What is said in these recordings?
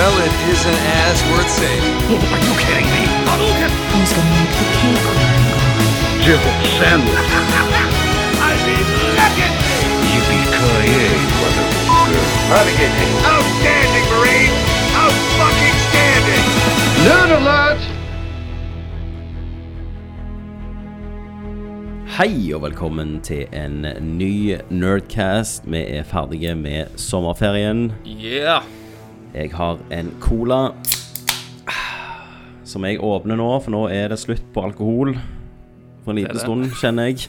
Well, it isn't as worth saving. Are you kidding me? Hadouken! Who's gonna make the cake run? Jibble sandwich. I mean, legacy! Yippee-ki-yay, motherfucker. Renegade. Outstanding, Marine! Out-fucking-standing! Nerd alert! Hei og velkommen til en ny Nerdcast. Vi er ferdige med sommerferien. Yeah. Jeg har en cola som jeg åpner nå, for nå er det slutt på alkohol. For en liten stund, kjenner jeg.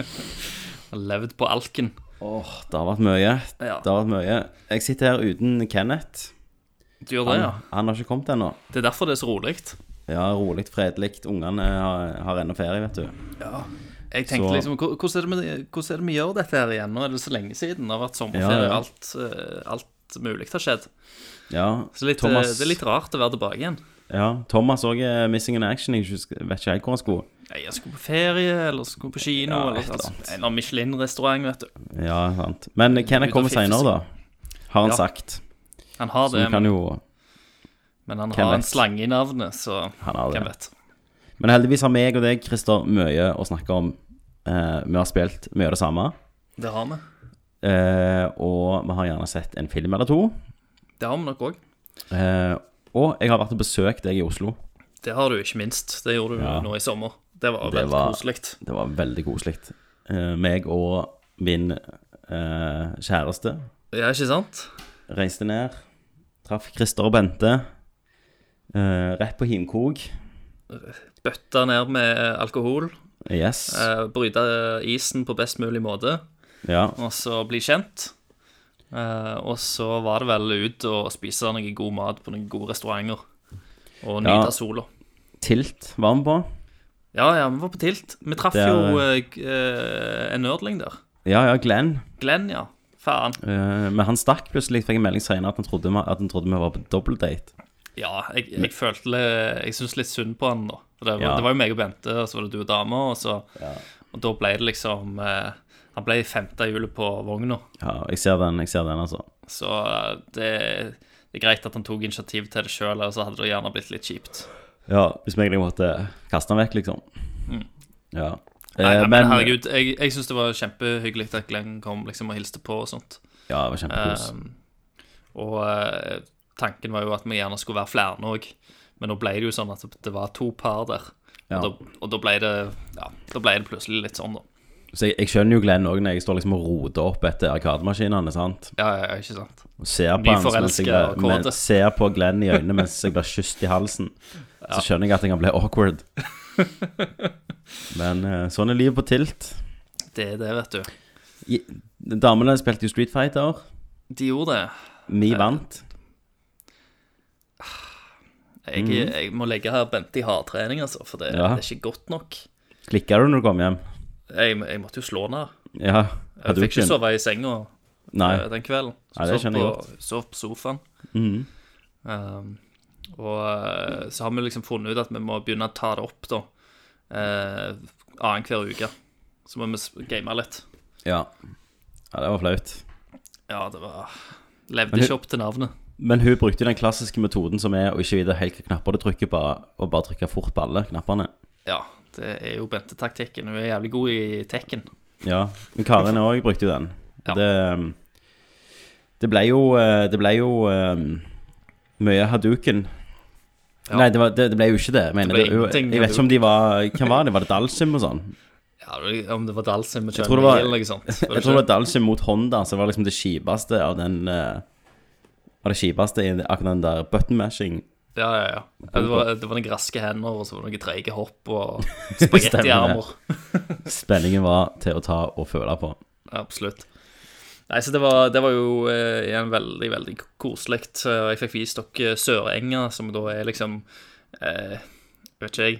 Har levd på alken. Åh, det har vært mye. Ja. Det har vært mye. Jeg sitter her uten Kenneth. Du gjør det, Han, ja. han har ikke kommet ennå. Det er derfor det er så rolig. Ja, rolig, fredelig. Ungene har, har ennå ferie, vet du. Jeg tenkte Så- liksom, hvordan er, det vi, gjør dette her igjen? Nå er det så lenge siden. Det har vært sommerferie, Ja, ja. alt, eh, alt mulig har skjedd. Ja, Så litt, Thomas, eh, det er litt rart å være tilbake igjen. ja, Thomas òg er missing in action. Jeg vet ikke helt hvor han skulle. Nei, Jeg skulle på ferie, eller skulle på kino, Ja, eller altså, en eller annen Michelin-restaurant, vet du. Ja, sant. Men Kenneth Ut kommer seinere, da. Har han Ja. sagt. Han har det, men, jo men han har har en slange i navnet, så Han har hvem vet. Men heldigvis har meg og deg, Christer, mye å snakke om. Eh, vi har spilt mye av det samme. Det har vi. Eh, og vi har gjerne sett en film eller to. Det har vi nok òg. Eh, og jeg har vært og besøkt deg i Oslo. Det har du ikke minst. Det gjorde du Ja. nå i sommer. Det var Det veldig koselig. Det var veldig koselig. Eh, meg og min eh, kjæreste Ja, ikke sant? reiste ned. Traff Christer og Bente. Eh, rett på Himkog. Bøtta ned med alkohol. Yes. Eh, bryte isen på best mulig måte, Ja. og så bli kjent. Eh, og så var det vel ut og spise noe god mat på noen gode restauranter. Og Ja. nyte sola. Tilt var vi på. Ja, ja, vi var på Tilt. Vi traff Det er- jo eh, en nerdling der. Ja, ja, Glenn. Glenn, ja. Faen. Eh, men han stakk plutselig, fikk en melding senere at han trodde, at han trodde vi var på dobbeltdate. Ja, jeg, jeg følte Jeg syns litt synd på han, da. Det, var- Ja. det var jo meg og Bente, og så var det du og dama, og så Og da ble det liksom eh, Han ble femte hjulet på vogna. Ja, jeg ser den, jeg ser den, altså. Så eh, det, det er greit at han tok initiativ til det sjøl, så hadde det gjerne blitt litt kjipt. Ja, hvis vi egentlig måtte kaste han vekk, liksom. Ja. Nei, Nei, men, men, herregud, jeg, jeg syns det var kjempehyggelig at Glenn kom liksom og hilste på og sånt. Ja, det var kjempekos. Um, og uh, tanken var jo at vi gjerne skulle være flere òg, men nå ble det jo sånn at det var to par der. Ja. Og, da, og da ble det Ja, da ble det plutselig litt sånn, da. Så jeg, jeg skjønner jo Glenn òg når jeg står liksom og roter opp etter arkademaskinene, sant. Ja, ja, ja, ikke sant. Og ser på han mens jeg, men, ser på Glenn i øynene mens jeg blir kysset i halsen. Så skjønner jeg at jeg kan bli awkward. Men eh, sånn er livet på tilt. Det er det, vet du. I, damene spilte jo Street Fighter. De gjorde det. Vi vant. Jeg, jeg må legge her Bente i hardtrening, altså, for det, Mhm. Ja. det er ikke godt nok. Klikka du når du kom hjem? Jeg, jeg måtte jo slå ned. Ja. Jeg fikk ikke sove i senga Nei. eh, den kvelden. Nei, det Sov skjønner jeg på- godt. Sov på sofaen. um, og eh, så har vi liksom funnet ut at vi må begynne å ta det opp, da. Uh, Annenhver uke. Så må vi game litt. Ja. ja, det var flaut. Ja, det var Levde hun, ikke opp til navnet. Men hun brukte den klassiske metoden som er å ikke vite helt hvilke knapper du trykker på, og bare trykke fort på alle knappene. Ja, det er jo Bente-taktikken. Hun er jævlig god i tekken. Ja, men Karin òg brukte jo den. Ja. Det, um, det ble jo eh, Det ble jo um, mye Hadouken. Ja. Nei, det, var, det, ble jo ikke det. Mener, det, jo- jeg vet ikke om de var Hvem var det? Var det Dalsim og sånn? Ja, Om det var Dalsim med var- eller noe sånt. Jeg tror det var Dalsim mot Honda, så det var liksom det kjipeste av den uh, Av det kjipeste i akkurat den der button mashing. Ja, ja, ja. det, var, det var noen raske hender, og så var det noen treige hopp og spagettiarmer. Spenningen var til å ta og føle på. Absolutt. Nei, så det var, det var jo eh, igjen veldig, veldig koselig. Jeg fikk vist dere Sørenga, som da er liksom eh, Vet ikke jeg.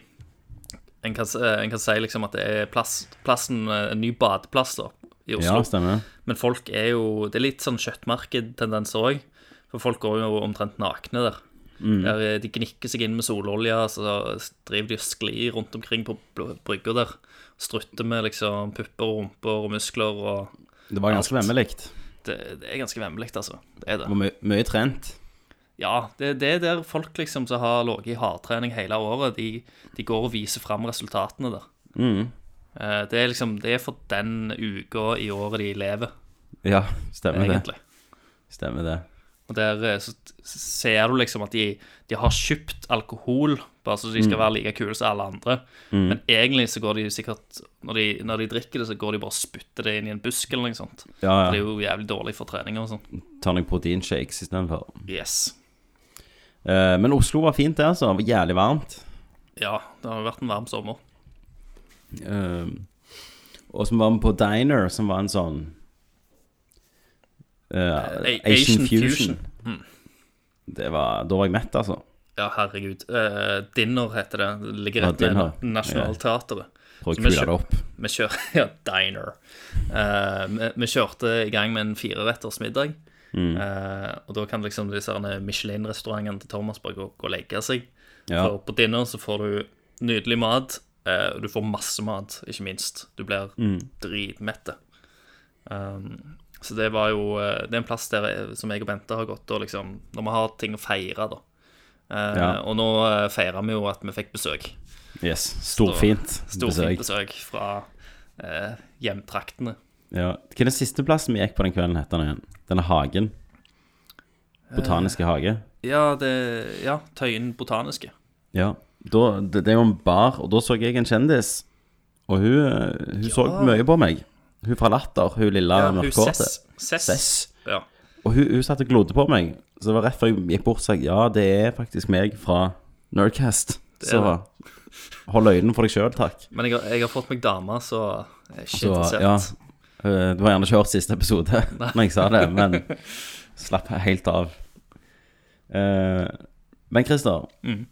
En kan, eh, en kan si liksom at det er plass, plassen, eh, en ny badeplass da, i Oslo. Ja, stemmer. Men folk er jo Det er litt sånn kjøttmarkedtendens òg. For folk går jo omtrent nakne der. Der eh, de gnikker seg inn med sololje, så driver de og sklir rundt omkring på brygga der. Strutter med liksom pupper og rumper og muskler og Det var ganske vemmelig. det, det er ganske vemmelig, altså. Det er Det var mye trent. Ja, det, det er der folk liksom som har ligget i hardtrening hele året, de, de går og viser fram resultatene der. Mm. Det er liksom Det er for den uka i året de lever, Ja, stemmer det. Stemmer det. Og der eh, så ser du liksom at de, de har kjøpt alkohol bare så de skal være like kule som alle andre. Men egentlig så går de sikkert når de, når de drikker det, så går de bare og spytter det inn i en busk eller noe sånt. Ja, Det er jo jævlig dårlig for trening og sånn. Tar noen proteinshakes istedenfor. Yes. Uh, men Oslo var fint, det, altså. Det var Jævlig varmt. Ja, det har jo vært en varm sommer. Eh, og som var med på Diner, som var en sånn eh, Asian, Asian Fusion. Fusion. Det var, da var jeg mett, altså. Ja, herregud. Uh, dinner heter det. Det ligger Ja, rett ved Nationaltheatret. Ja. Prøv å kule det opp. Vi kjør, ja, diner. Uh, vi, vi kjørte i gang med en fireretters middag. Mm. Uh, og da kan liksom disse Michelin-restaurantene til Thomas bare gå, gå og legge seg. Ja. For på dinner så får du nydelig mat. eh, og du får masse mat, ikke minst. Du blir Mm. dritmette. Um, så det var jo eh, Det er en plass der jeg, som jeg og Bente har gått og liksom Når vi har ting å feire, da. Eh, Ja. Og nå feirer vi jo at vi fikk besøk. Yes. Storfint stor besøk. besøk fra eh, hjemtraktene. Ja. Hva er den siste plassen vi gikk på den kvelden, heter den igjen? Denne hagen. Botaniske hage. Ja, det Ja, Tøyen botaniske. Ja. Da, det, det er jo en bar, og da så jeg en kjendis. Og hun, hun hun så mye på meg. Hun fra Latter, hun lille Ja, mørkhårete. Cess. Sess. Ja. Og hun, hun satt og glodde på meg. Så det var rett før jeg gikk bort og sa ja, det er faktisk meg fra Nerdcast. er Så hold øynene for deg sjøl, takk. Men jeg har, jeg har fått meg dame, så ikke Så ja, eh, du har gjerne ikke hørt siste episode når jeg sa det, men slapp helt av. Eh, men Christer, Mhm.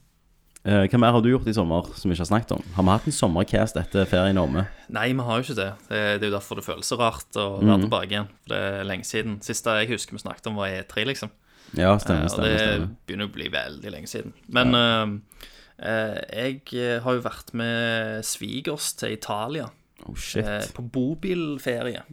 Eh, hva mer har du gjort i sommer som vi ikke har snakket om? Har vi hatt en sommercast etter ferien er omme? Nei, vi har jo ikke det. Det, det er jo derfor det føles så rart å være mm. tilbake igjen. For det er lenge siden. Siste jeg husker vi snakket om, var E3, liksom. Ja, stemmer, stemmer, og det stemmer. begynner å bli veldig lenge siden. Men ja. eh, jeg eh, har jo vært med svigers til Italia Oh shit. eh, på bobilferie.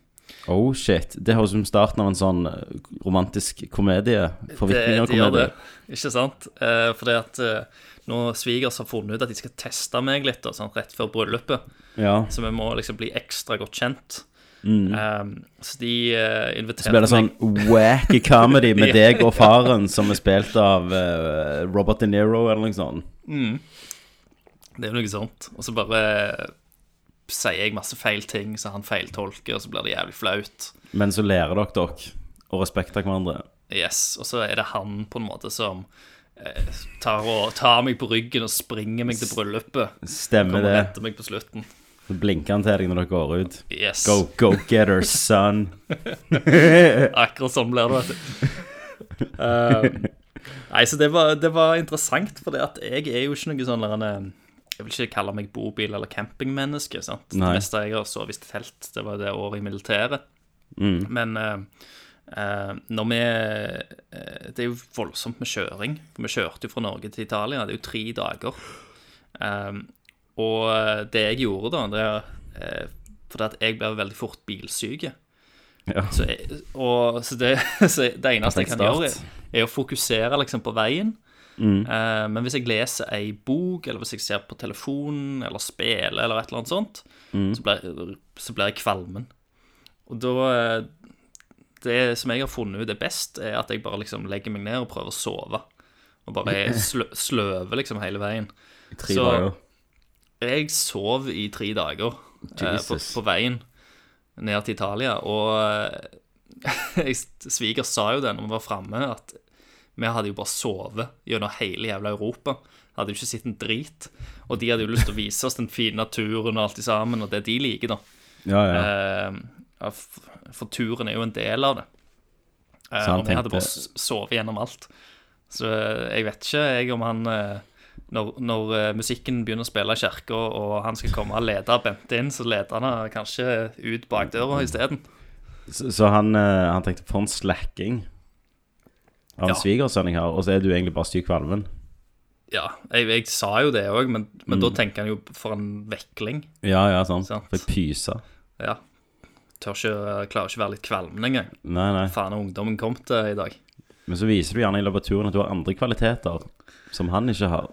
Oh shit. Det høres ut som starten av en sånn eh, romantisk komedie. Det, de gjør Forviklinger-komedie. det, ikke sant? Eh, fordi at eh, nå svigers har funnet ut at de skal teste meg litt da, sant, rett før bryllupet, Ja. så vi må liksom bli ekstra godt kjent. Eh, så de eh, inviterte Så blir det sånn wacky comedy med deg og faren som er spilt av eh, Robert De Niro eller noe sånt. Det er jo noe sånt. Og så bare sier jeg masse feil ting, så han feiltolker, og så blir det jævlig flaut. Men så lærer dere dere å respektere hverandre. Yes, Og så er det han på en måte som eh, tar, og, tar meg på ryggen og springer meg til bryllupet. Stemmer Kommer og det. henter meg på slutten. Så blinker han til deg når dere går ut. Yes. Go, go getter, son. Akkurat sånn blir det, vet du. Um, nei, så det var, det var interessant, for jeg er jo ikke noe sånn Jeg vil ikke kalle meg bobil- eller campingmenneske. sant? Nei. Det meste jeg har sovet i telt, det var det året i militæret. Men eh, eh, når vi eh, Det er jo voldsomt med kjøring. Vi kjørte jo fra Norge til Italia. Det er jo tre dager. Eh, og det jeg gjorde da, det er eh, fordi at jeg blir veldig fort bilsyk. Ja. Så, jeg, og, så, det, så det eneste jeg kan gjøre, er, er å fokusere liksom på veien. Eh, men hvis jeg leser ei bok, eller hvis jeg ser på telefonen, eller spiller, eller et eller annet sånt, så, blir, så blir jeg kvalmen. Og da eh, Det som jeg har funnet ut er best, er at jeg bare liksom legger meg ned og prøver å sove. Og bare slø, sløver liksom hele veien. Tre Så- dager. Jeg sov i tre dager eh, på, på veien ned til Italia, og jeg, sviger sa jo det når vi var framme, at vi hadde jo bare sovet gjennom hele jævla Europa. Hadde jo ikke sett en drit. Og de hadde jo lyst til å vise oss den fine naturen og alt det sammen, og det de liker, da. Ja, ja. Uh, ja, f- for turen er jo en del av det. Uh, og vi hadde bare sovet gjennom alt. Så eh, jeg vet ikke jeg om han eh, Når, når eh, musikken begynner å spille i kirka, og han skal komme og lede Bente inn, så leder han kanskje ut bakdøra isteden. Så, så han, han tenkte på en slacking av en Ja. svigersønn jeg har, og så er du egentlig bare syk kvalmen. Ja, jeg, jeg sa jo det òg, men, men Mm. da tenker han jo for en vekling. Ja, ja, sant. Sant. For pyse. Ja. Tør ikke, klarer ikke være litt kvalmen engang. Nei, nei. Faen, ungdommen kom til i dag. Men så viser du gjerne i løpet av turen at du har andre kvaliteter som han ikke har.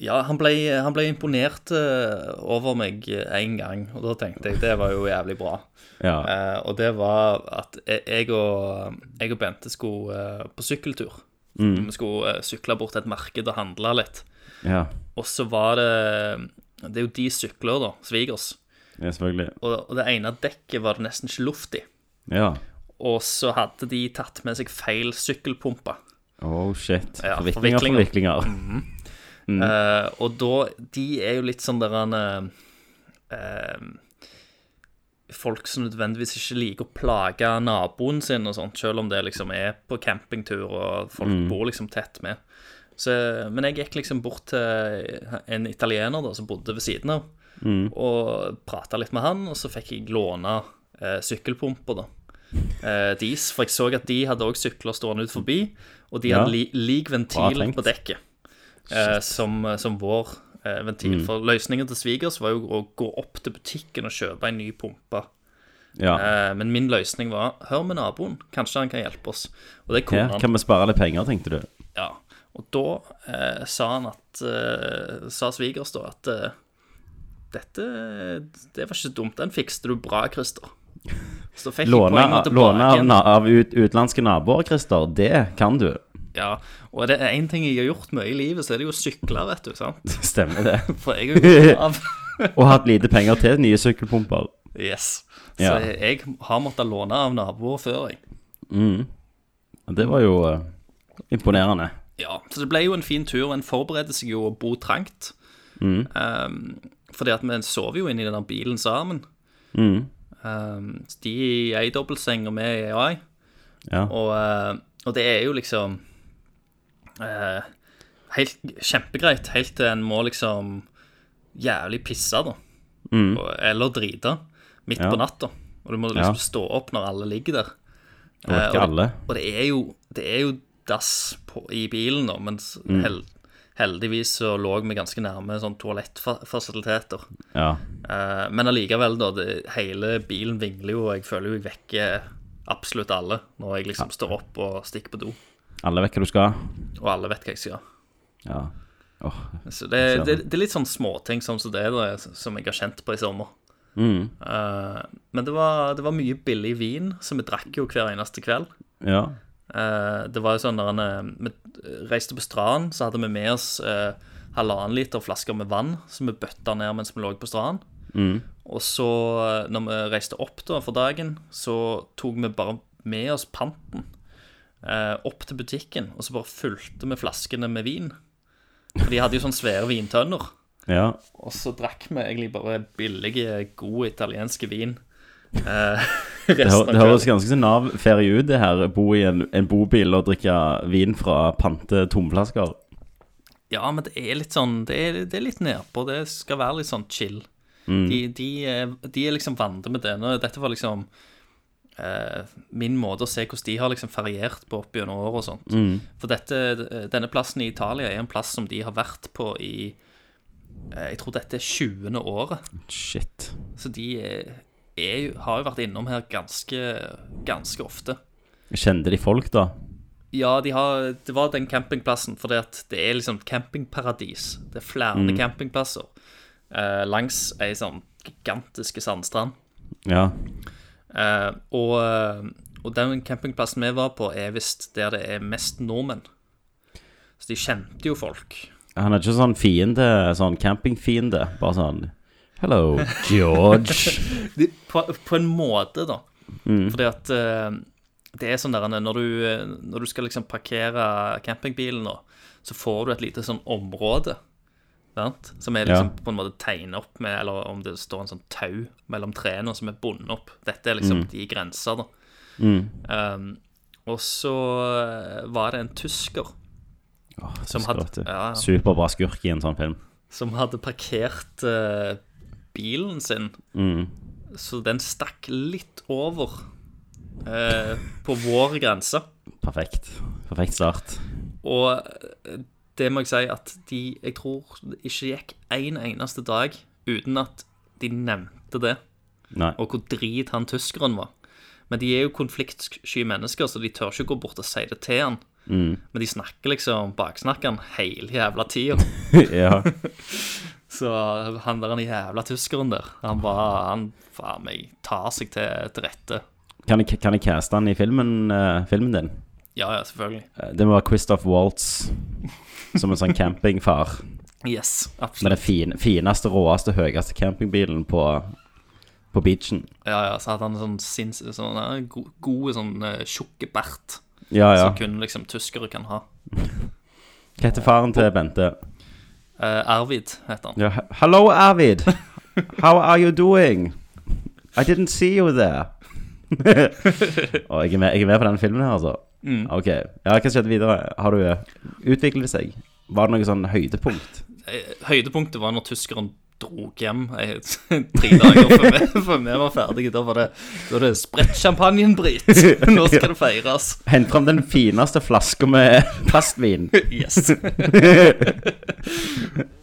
Ja, han ble, han ble imponert eh, over meg én gang, og da tenkte jeg det var jo jævlig bra. Ja. Eh, og det var at jeg jeg og, jeg og Bente skulle eh, på sykkeltur. Vi skulle sykle bort til et marked og handle litt. ja. Og så var det Det er jo de sykler, da. Svigers. Ja, selvfølgelig. Og, og det ene dekket var det nesten ikke luft i. Ja. Og så hadde de tatt med seg feil sykkelpumpe. Oh, shit. Forviklinger, forviklinger, forviklinger. Forviklinger. Uh, og da De er jo litt sånn der han eh, Folk som nødvendigvis ikke liker å plage naboen sin og sånt, selv om det liksom er på campingtur og folk bor liksom tett med. Så, men jeg gikk liksom bort til en italiener da, som bodde ved siden av, og prata litt med han, og så fikk jeg låne eh, sykkelpumper, da. Eh, deres, for jeg så at de hadde òg sykler stående ut forbi, og de Ja. hadde li, lik ventil på dekket eh, som, som vår eh, ventil. For løsningen til svigers var jo å gå opp til butikken og kjøpe en ny pumpe. Ja. Eh, men min løsning var hør med naboen, kanskje han kan hjelpe oss. Og det kunne ja. han. Kan vi spare litt penger, tenkte du? Ja. Og da eh, sa han at eh, Sa svigers da at eh, dette Det var ikke dumt. Den fikste du bra, Christer. Så fikk jeg Låne, poenget tilbake låne av, av ut, utenlandske naboer, Christer, det kan du. Ja, og det er én ting jeg har gjort mye i livet, så er det jo å sykle, vet du. sant? Stemmer det. For jeg er jo av Og hatt lite penger til nye sykkelpumper. Yes. Så Ja. jeg har måttet låne av naboer før, jeg. Mm. Det var jo uh, imponerende. Ja, så det ble jo en fin tur. En forbereder seg jo å bo trangt. Um, fordi at vi sover jo inne i den bilen sammen. Um, de i ei dobbeltseng og vi i ei. Ja. Og, uh, og det er jo liksom eh, helt kjempegreit, helt til en må liksom jævlig pisse, da. Og, eller drite midt Ja. på natta. Og du må liksom Ja. stå opp når alle ligger der. Eh, ikke og, alle. og det er jo, det er jo dass på, i bilen, da, men Mm. hel, heldigvis så lå vi ganske nærme sånn toalettfasiliteter. Ja. Eh, men allikevel, da. Det, hele bilen vingler jo, og jeg føler jo jeg vekker absolutt alle når jeg liksom står opp og stikker på do. Alle vet hva du skal. Og alle vet hva jeg skal. Ja. Oh, Så det, det, det er litt sånn småting som det da, som jeg har kjent på i sommer. Eh, men det var, det var mye billig vin, så vi drakk jo hver eneste kveld. ja. Uh, det var jo sånn når han, Vi reiste på stranden, så hadde vi med oss uh, halvannen liter flasker med vann som vi bøtta ned mens vi lå på stranden. Og så, eh, når vi reiste opp da for dagen, så tok vi bare med oss panten eh, opp til butikken, og så bare fulgte vi flaskene med vin. For de hadde jo sånne svære vintønner. ja. Og så drakk vi egentlig bare billige, god italienske vin. Eh, Det, hø det høres ganske sånn Nav-ferie ut, det her. Bo i en, en bobil og drikke vin fra pante tomflasker. Ja, men det er litt sånn Det er, det er litt nedpå. Det skal være litt sånn chill. De, de, er- de er liksom vante med det. Nå, dette var liksom eh, min måte å se hvordan de har liksom feriert på opp gjennom år og sånt. For dette, denne plassen i Italia er en plass som de har vært på i eh, Jeg tror dette er 20. året. Shit. Så de er, er har jo vært innom her ganske, ganske ofte. Kjente de folk, da? Ja, de har, det var den campingplassen, fordi at det er liksom campingparadis. Det er flere campingplasser eh, langs ei sånn gigantiske sandstrand. Ja. Eh, og, eh, og den campingplassen vi var på, er visst der det er mest nordmenn. Så de kjente jo folk. Han er ikke sånn fiende, sånn campingfiende. Bare sånn Hello, George. De, på, på en måte, da. Fordi at eh, det er sånn der når du, når du skal liksom parkere campingbilen nå, så får du et lite sånn område. Sant? Som er liksom Ja. på en måte tegnet opp med, eller om det står en sånn tau mellom trærne som er bundet opp. Dette er liksom de grenser, da. Um, og så eh, var det en tysker som hadde, ja, Superbra skurk i en sånn film. som hadde parkert uh, bilen sin, så den stakk litt over uh, på vår grense. Perfekt. Perfekt start. Og det må jeg si at de Jeg tror det ikke gikk en eneste dag uten at de nevnte det, Nei. og hvor drit han tyskeren var. Men de er jo konfliktsky mennesker, så de tør ikke gå bort og si det til han. Men de snakker liksom baksnakker han hele jævla tida. ja. Så han der den jævla tyskeren der, han bare Han faen meg tar seg til, til rette. Kan jeg, kan jeg caste han i filmen, uh, filmen din? Ja, ja, selvfølgelig. Eh, Det må være Christoph Waltz som en sånn campingfar. Yes, Med absolutt. den fin, fineste, råeste, høyeste campingbilen på, på beachen. Ja, ja, så hadde han sånn sinns... Sånn eh, go- gode, sånn eh, tjukke bert. Ja, ja. Som kun liksom tyskere kan ha. Hva heter faren til Bente? Uh, Arvid heter han. Ja, he- Hello, Arvid. How are you doing? I didn't see you there. Å, jeg, er med, jeg er med på den filmen her, altså. Ok. Ja, hva skjedde videre? Har du Utviklet seg? Var det noe sånn høydepunkt? Eh, Høydepunktet var når tyskeren dro hjem eh, tre dager før vi, før vi var ferdige. Da var det, da var det spredt champagnen, Brit. Nå skal det feires. Hent fram den fineste flaska med plastvin. Yes.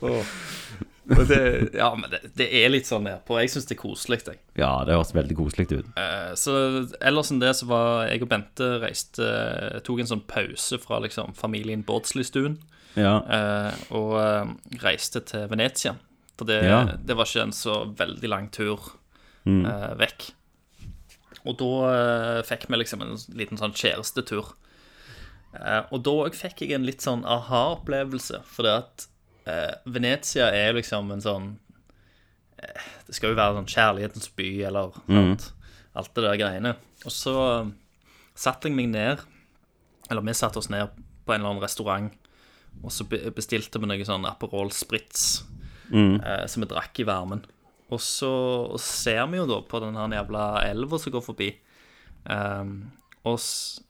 Og det, ja, men det, det er litt sånn nedpå. Jeg syns det er koselig, jeg. Ja, det høres veldig koselig ut. Uh, Så ellers enn det så var jeg og Bente reiste Tok en sånn pause fra liksom familien Bårdslistuen Ja. uh, og reiste til Venezia. For det, Ja. det var ikke en så veldig lang tur eh, vekk. Og da fikk vi liksom en liten sånn kjærestetur. Og da òg fikk jeg en litt sånn aha-opplevelse, for det at Venezia er liksom en sånn eh, Det skal jo være sånn kjærlighetens by, eller mm. alt det der greiene. Og så eh, satte jeg meg ned, eller vi satte oss ned på en eller annen restaurant, og så bestilte vi noe sånn Aperol Spritz eh, som vi drakk i varmen. Og så ser vi jo da på den her jævla elva som går forbi. Um, og,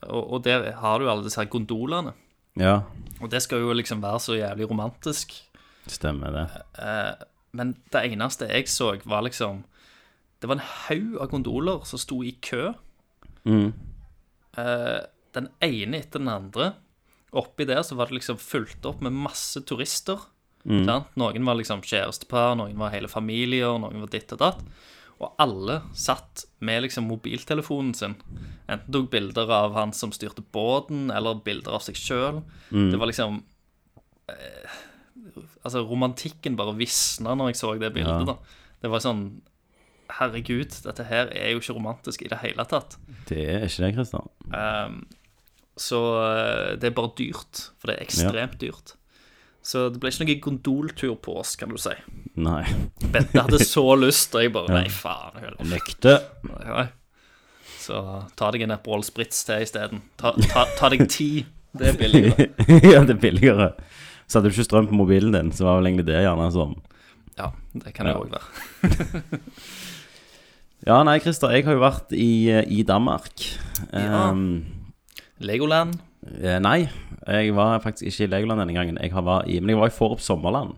og, og der har du alle disse her gondolene. ja. Og det skal jo liksom være så jævlig romantisk. Stemmer det. Eh, men det eneste jeg så, var liksom Det var en haug av gondoler som sto i kø. Mm. Eh, den ene etter den andre. Oppi der så var det liksom fulgt opp med masse turister. Mm. Noen var liksom kjærestepar, noen var hele familier, noen var ditt og datt. Og alle satt med liksom mobiltelefonen sin. Enten tok bilder av han som styrte båten, eller bilder av seg sjøl. Det var liksom eh, Altså, romantikken bare visna når jeg så det bildet, da. Det var sånn Herregud, dette her er jo ikke romantisk i det hele tatt. Det er ikke det, Christian. Um, så eh, det er bare dyrt, for det er ekstremt dyrt. Så det ble ikke noen gondoltur på oss, kan du si. Nei. Bente hadde så lyst, og jeg bare Nei, faen. Nekte. Så ta deg en Aperol Spritz til isteden. Ta, ta, ta deg ti. Det er billigere. ja, det er billigere. Så hadde du ikke strøm på mobilen din, så var vel egentlig det gjerne sånn. Ja, det kan det Ja. være. Ja, nei, Christer, jeg har jo vært i, i Danmark. Ja. Um, Legoland. eh, nei, jeg var faktisk ikke i Legoland denne gangen. Jeg var i, men jeg var i Forup Sommerland.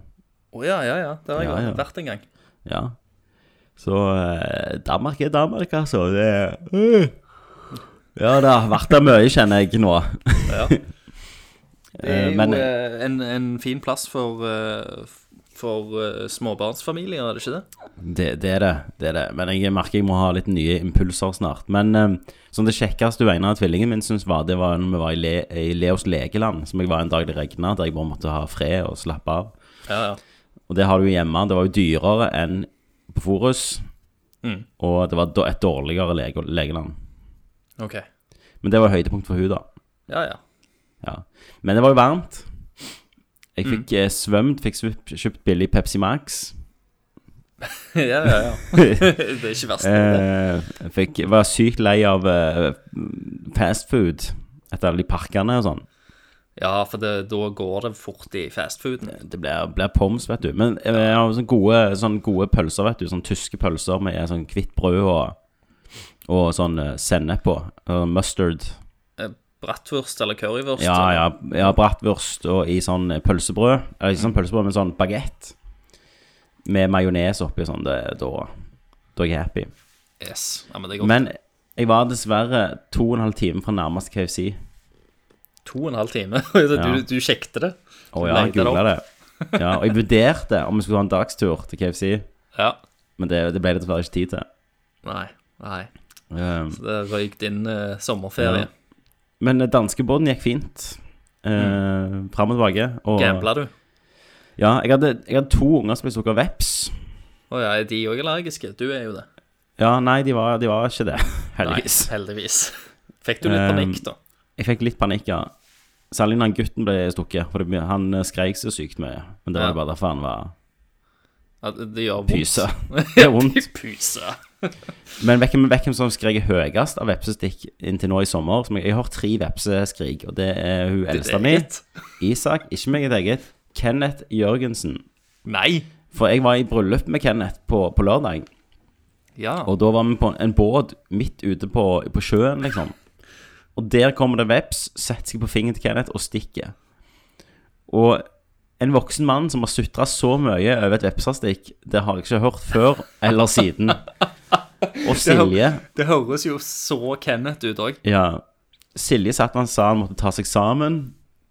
Å ja, ja, ja. Det har jeg Ja, ja. vært en gang. Ja. Så eh, Danmark er Danmark, altså. Det er øh. Ja, det har vært der mye, kjenner jeg nå. Ja. Det er Eh, jo men- eh, en, en fin plass for, eh, for småbarnsfamilier, er det ikke det? Det, det er det. det er det. Men jeg merker jeg må ha litt nye impulser snart. Men sånn det kjekkeste hun ene av tvillingen min syns var, det var når vi var i, Le i Leos legeland, som jeg var en dag det regna, der jeg bare måtte ha fred og slappe av. Ja, ja. Og det har du hjemme. Det var jo dyrere enn på Forus, Mm. og det var et dårligere lege legeland. Ok. Men det var høydepunkt for hun da. Ja, ja. Ja. Men det var jo varmt. Jeg fikk mm. svømt, fikk kjøpt, billig Pepsi Max. ja, ja, ja. det er ikke verst. Eh, jeg fikk, var sykt lei av uh, fastfood etter alle de parkene og sånn. Ja, for det, da går det fort i fastfooden. Det blir, blir poms, vet du. Men eh, jeg har sånne gode, sånne gode pølser, vet du. Sånne tyske pølser med sånn hvitt brød og, og sånn eh, sennep på. Uh, mustard. Bratwurst eller currywurst. Ja, ja, ja, bratwurst og i sånn pølsebrød. Eller ikke sånn pølsebrød, men sånn bagett. Med majones oppi sånn. Det, da, da er jeg happy. Yes. Ja, men det er godt. Men jeg var dessverre to og en halv time fra nærmeste KFC. To og en halv time. du, Ja. du sjekket det? Å ja, jeg googla det. Ja, og jeg vurderte om vi skulle ha en dagstur til KFC, Ja. men det, det ble det dessverre ikke tid til. Nei. Nei. Um, Det røyk din uh, sommerferie. Men danskebåten gikk fint. Uh, Fram og tilbake. Og, Gambla du? Ja, jeg hadde, jeg hadde to unger som ble stukket av veps. Å ja, er de òg allergiske? Du er jo det. Ja, nei, de var, de var ikke det, heldigvis. Nei, heldigvis. Fikk du litt panikk, da? Jeg fikk litt panikk, ja. Særlig når gutten ble stukket, for det, han eh, skreik så sykt mye. Men det var Ja. bare derfor han var Ja, det det gjør vondt. pyse. Det gjør vondt. Pyse. Men hvem, som skriker høyest av vepsestikk inntil nå i sommer som jeg, jeg har tre vepseskrik, og det er hun eldste mi. Isak, ikke meg eget. Kenneth Jørgensen. Nei! For jeg var i bryllup med Kenneth på, på lørdag, Ja. og da var vi på en båt midt ute på, på sjøen, liksom. Og der kommer det veps, setter seg på fingeren til Kenneth og stikker. Og en voksen mann som har sutra så mye over et vepsastikk, det har jeg ikke hørt før eller siden. Og Silje Det høres jo så Kenneth ut òg. Ja. Silje satt og sa han måtte ta seg sammen.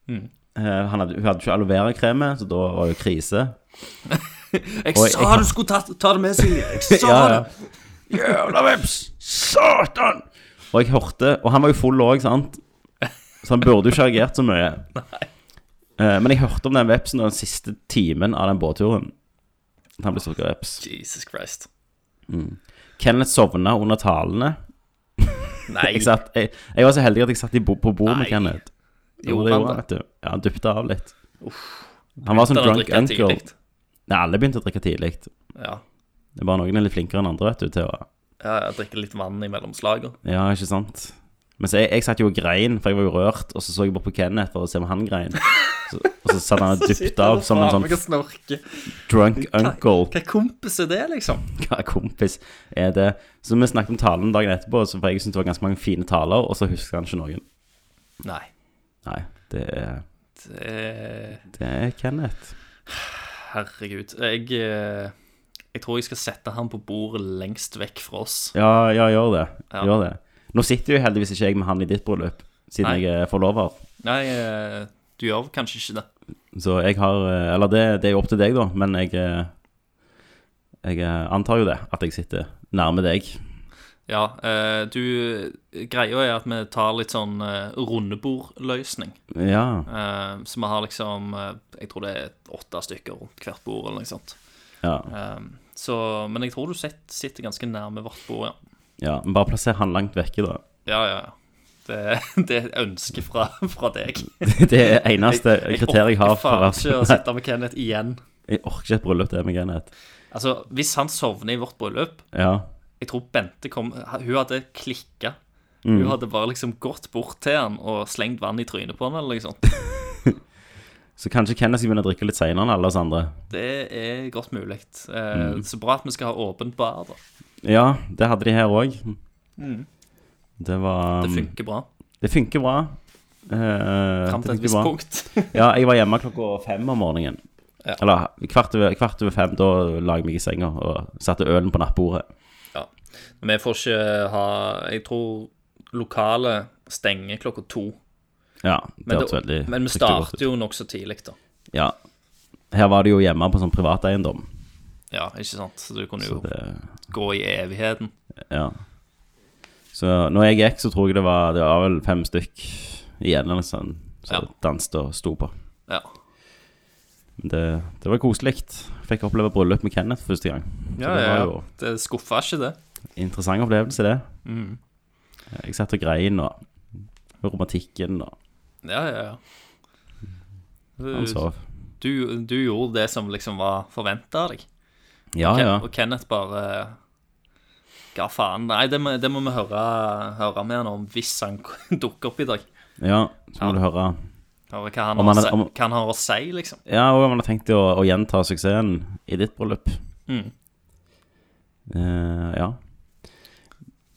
Mm. Eh, han hadde, hun hadde ikke aloe vera-kreme, så da var det krise. Jeg og sa jeg- du skulle ta, ta det med, Silje! Jeg sa Ja, det! Jævla veps! Satan! Og jeg hørte Og han var jo full òg, sant? Så han burde jo ikke reagert så mye. Eh, men jeg hørte om den vepsen den siste timen av den båtturen. Han ble stukket av veps. Jesus Christ. Kenneth sovna under talene. Nei. Jeg, satt, jeg, jeg var så heldig at jeg satt i bo, på bord med. Kenneth. Jo, det gjorde han, vet du. Ja, han dypte av litt. Han var som å drunk uncle. Nei, alle begynte å drikke tidlig. Ja. Det er bare noen er litt flinkere enn andre, vet du, til å ja, jeg drikker litt vann imellom slager. Ja, ikke sant? Mens jeg, jeg satt jo og grein, for jeg var jo rørt, og så så jeg bare på Kenneth for å se om han grein. Så, og så satt han og dypte av som en sånn drunk uncle. Hva kompis er det, liksom? Hva kompis er det? Så vi snakket om talen dagen etterpå, så for jeg syntes det var ganske mange fine taler, og så husker han ikke noen. Nei. Nei, det er, Det det er Kenneth. Herregud. Jeg, eh, jeg tror jeg skal sette han på bordet lengst vekk fra oss. Ja, ja, gjør det. Ja. Gjør det. Nå sitter jo heldigvis ikke jeg med han i ditt bryllup, siden Nei. jeg er forlover. Nei, eh, du gjør kanskje ikke det. Så jeg har eh, Eller det, det er jo opp til deg, da, men jeg eh, Jeg eh, antar jo det, at jeg sitter nærme deg. Ja, eh, du Greia er at vi tar litt sånn eh, rundebordløsning. Ja. Eh, så vi har liksom eh, Jeg tror det er åtte stykker rundt hvert bord, eller noe sånt. ja. Eh, så, men jeg tror du sitter, ganske nærme vårt bord, ja. Ja. Men bare plasser han langt vekke, da. Ja, ja. Det, det er et ønske fra, fra deg. Det er eneste kriteriet jeg har for faen ikke å sitte med Kenneth igjen. Jeg orker ikke et bryllup til med Kenneth. Altså, hvis han sovner i vårt bryllup Ja. Jeg tror Bente kom Hun hadde klikka. Mm. Hun hadde bare liksom gått bort til han og slengt vann i trynet på han, eller noe sånt. Så kanskje Kenneth skal begynne å drikke litt senere enn alle oss andre. Det er godt mulig. Eh, Mm. Så bra at vi skal ha åpent bar, da. Ja, det hadde de her òg. Det var Mm. Det funker bra. Det funker bra. Eh, Fram til et visst punkt. Ja, jeg var hjemme klokka fem om morgenen. Ja. Eller kvart over, kvart over fem. Da la jeg meg i senga og satte ølen på nattbordet. Ja. Men vi får ikke ha Jeg tror lokale stenger klokka to. Ja, det Men, det, veldig men vi starter jo nokså tidlig, da. Ja. Her var det jo hjemme på sånn privateiendom. Ja, ikke sant? Så du kunne jo det gå i evigheten. Ja. Så når jeg gikk, så tror jeg det var Det var vel fem stykk igjen eller sånt som Ja. danset og sto på. Ja. Det, det var koselig. Fikk oppleve bryllup med Kenneth første gang. Så Ja, det ja, Det skuffa ikke, det. interessant opplevelse, det. Mm. Jeg satt og grein og romantikken og Ja, ja, ja. han Du, sov. du, du gjorde det som liksom var forventa av deg. Ja, Ken, ja. Og Kenneth bare Ga faen. Nei, det må, det må vi høre, høre med han om hvis han dukker opp i dag. Ja, så må Ja. du høre. Høre hva han, Om har, han si- om- hva han har å si, liksom. Ja, og om han har tenkt å, å gjenta suksessen i ditt bryllup. Mm. Uh, ja.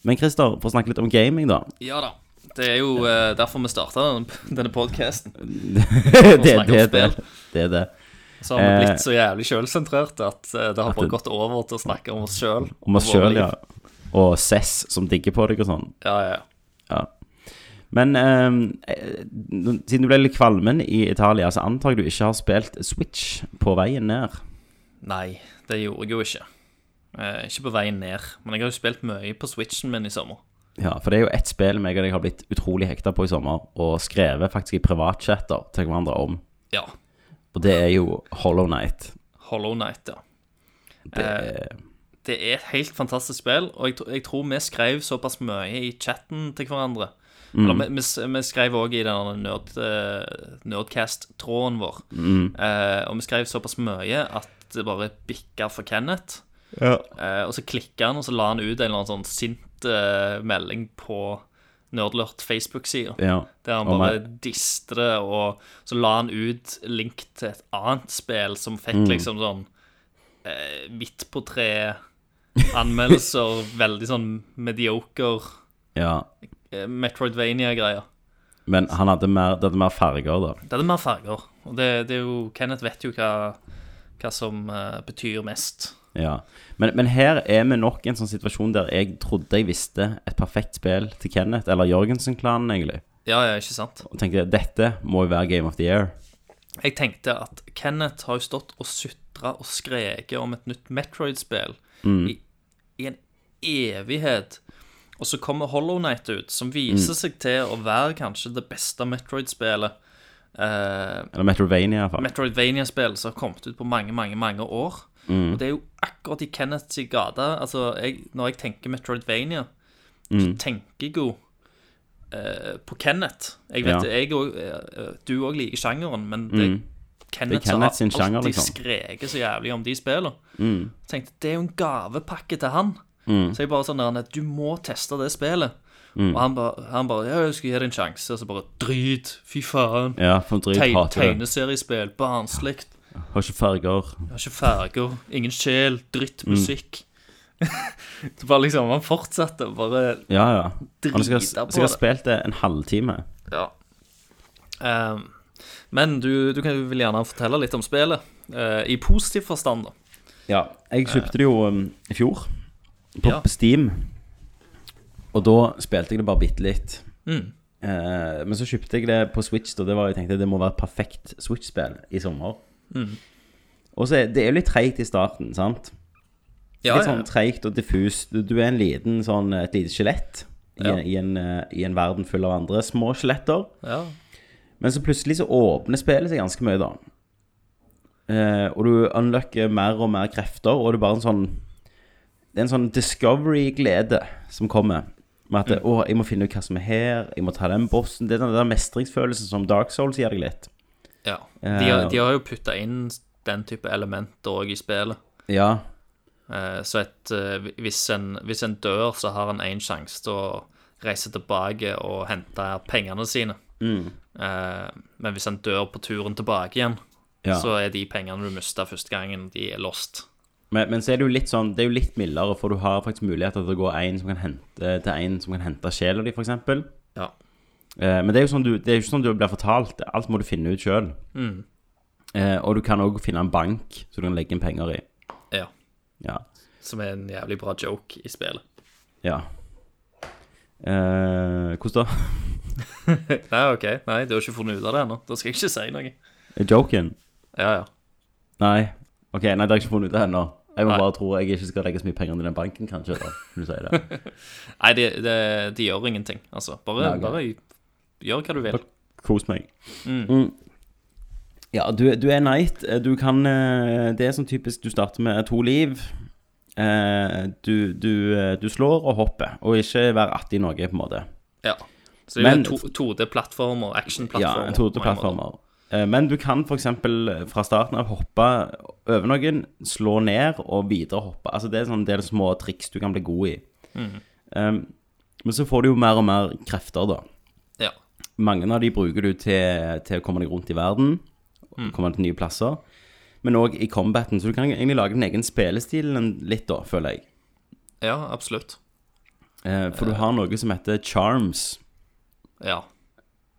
Men Christer, for å snakke litt om gaming, da. Ja da. Det er jo eh, derfor vi starta denne, denne podkasten. det, det, det, det, er det. Så har vi Eh, blitt så jævlig sjølsentrerte at eh, det har bare gått over til å snakke om oss sjøl. Om oss sjøl, ja. Og Cess som digger på deg og sånn. Ja, ja, ja. Men eh, eh, siden du ble litt kvalmen i Italia, så antar jeg du ikke har spilt Switch på veien ned. Nei, det gjorde jeg jo ikke. Eh, ikke på veien ned. Men jeg har jo spilt mye på Switchen min i sommer. Ja, for det er jo ett spill meg og deg har blitt utrolig hekta på i sommer, og skrevet faktisk i privatchatter til hverandre om, Ja. og det er jo Hollow Night. Hollow Night, ja. Det er, Det er et helt fantastisk spill, og jeg, jeg tror vi skrev såpass mye i chatten til hverandre. Eller vi, vi, vi skrev òg i den nerd, eh, Nerdcast-tråden vår. Eh, og vi skrev såpass mye at det bare bikka for Kenneth. ja. Eh, og så klikka han, og så la han ut en eller annen sånn sint eh, melding på Nerdlurt Facebook-sida. ja. Der han bare meg- diste det, og så la han ut link til et annet spill som fikk Mm. liksom sånn eh, midt på tre-anmeldelser. veldig sånn mediocre ja. eh, Metroidvania-greier. Men han hadde mer, det hadde mer farger, da. Det hadde mer farger. Og det, det er jo Kenneth vet jo hva, hva som uh, betyr mest. Ja. Men, men her er vi nok i en sånn situasjon der jeg trodde jeg visste et perfekt spill til Kenneth, eller Jørgensen-klanen, egentlig. Ja, ja, ikke sant? Og tenkte dette må jo være Game of the Year. Jeg tenkte at Kenneth har jo stått og sutra og skreket om et nytt Metroid-spill i, i en evighet. Og så kommer Hollow Knight ut, som viser seg til å være kanskje det beste Metroid-spillet. Eh, Eller Metrovania, iallfall. Metroidvania-spill som har kommet ut på mange, mange mange år. Og det er jo akkurat i Kenneths gate. Altså, jeg, når jeg tenker Metroidvania, så tenker jeg jo eh, på Kenneth. Jeg vet, Ja. jeg og, eh, Du òg liker sjangeren, men det er Kenneth, Det er Kenneth som har alltid liksom. skreket så jævlig om de spillene. Jeg tenkte, Det er jo en gavepakke til han. Så jeg bare sånn der, Du må teste det spillet. Og han bare, ba, Ja, jeg skal gi det en sjanse. Og så bare Drit! Fy faen! Ja, for drit Teg hater tegneseriespill, barnslig. Har ikke farger. Har ikke farger, ingen sjel, drittmusikk. så bare liksom, han fortsatte bare Ja, ja. drite skal, på skal ha spilt det en halvtime. Ja. Um, men du, du kan jo vel gjerne fortelle litt om spillet, Uh, i positiv forstand, da. Ja, jeg kjøpte det jo um, i fjor, på Ja. Steam. Og da spilte jeg det bare bitte litt. Mm. Uh, men så kjøpte jeg det på Switch, og det var, jeg tenkte det må være et perfekt Switch-spill i sommer. Mm. Og så er det er jo litt treigt i starten, sant? Ja, litt sånn treigt og diffust. Du, er en liten sånn, et lite skjelett i, Ja. i, en, eh, i en verden full av andre små skjeletter. ja. Men så plutselig så åpner spillet seg ganske mye, da. Eh, og du unlocker mer og mer krefter, og det er bare en sånn Det er en sånn discovery-glede som kommer. Med at å, jeg må finne ut hva som er her, jeg må ta den bossen. Det er den der mestringsfølelsen som Dark Souls gir deg litt. Ja. De, har, de har jo putta inn den type elementer òg i spillet. Ja. Eh, så et, eh, hvis, en, hvis en dør, så har en én sjanse til å reise tilbake og hente pengene sine. Mm. men hvis en dør på turen tilbake igjen, Ja. så er de pengene du mista første gangen, de er lost. Men, men så er det jo litt sånn Det er jo litt mildere, for du har faktisk muligheter til å gå en som kan hente, til en som kan hente sjela di, f.eks. Eh, men det er jo sånn du, det er jo ikke sånn du blir fortalt. Alt må du finne ut sjøl. Eh, og du kan òg finne en bank som du kan legge inn penger i. ja. Ja. Som er en jævlig bra joke i spillet. ja. Eh, hvordan da? Nei, OK. Nei, du har ikke funnet ut av det ennå. Da skal jeg ikke si noe. Joken? Ja, ja. Nei. Ok, nei, det har jeg ikke funnet ut av ennå. Jeg må Nei. bare tro jeg ikke skal legge så mye penger inn i den banken, kanskje. da, når du sier det. Nei, de, de, de gjør ingenting, altså. Bare, Nei, okay. bare gjør hva du vil. Kos meg. Mm. Ja, du, du er knight. Du kan eh, Det er sånn typisk Du starter med to liv. Eh, Du, du, eh, du slår og hopper, og ikke vær att i noe, på en måte. Ja. Så det er Men- jo to- 2D-plattformer, action-plattformer. en på mange måter. plattformer. Eh, Men du kan f.eks. fra starten av hoppe over noen, slå ned og videre hoppe. Altså Det er sånn del små triks du kan bli god i. Um, men så får du jo mer og mer krefter, da. Mange av de bruker du til, til å komme deg rundt i verden, komme til nye plasser. Men òg i combaten, så du kan egentlig lage din egen spillestil litt, da, føler jeg. ja, absolutt. Eh, for du har noe som heter charms, Ja.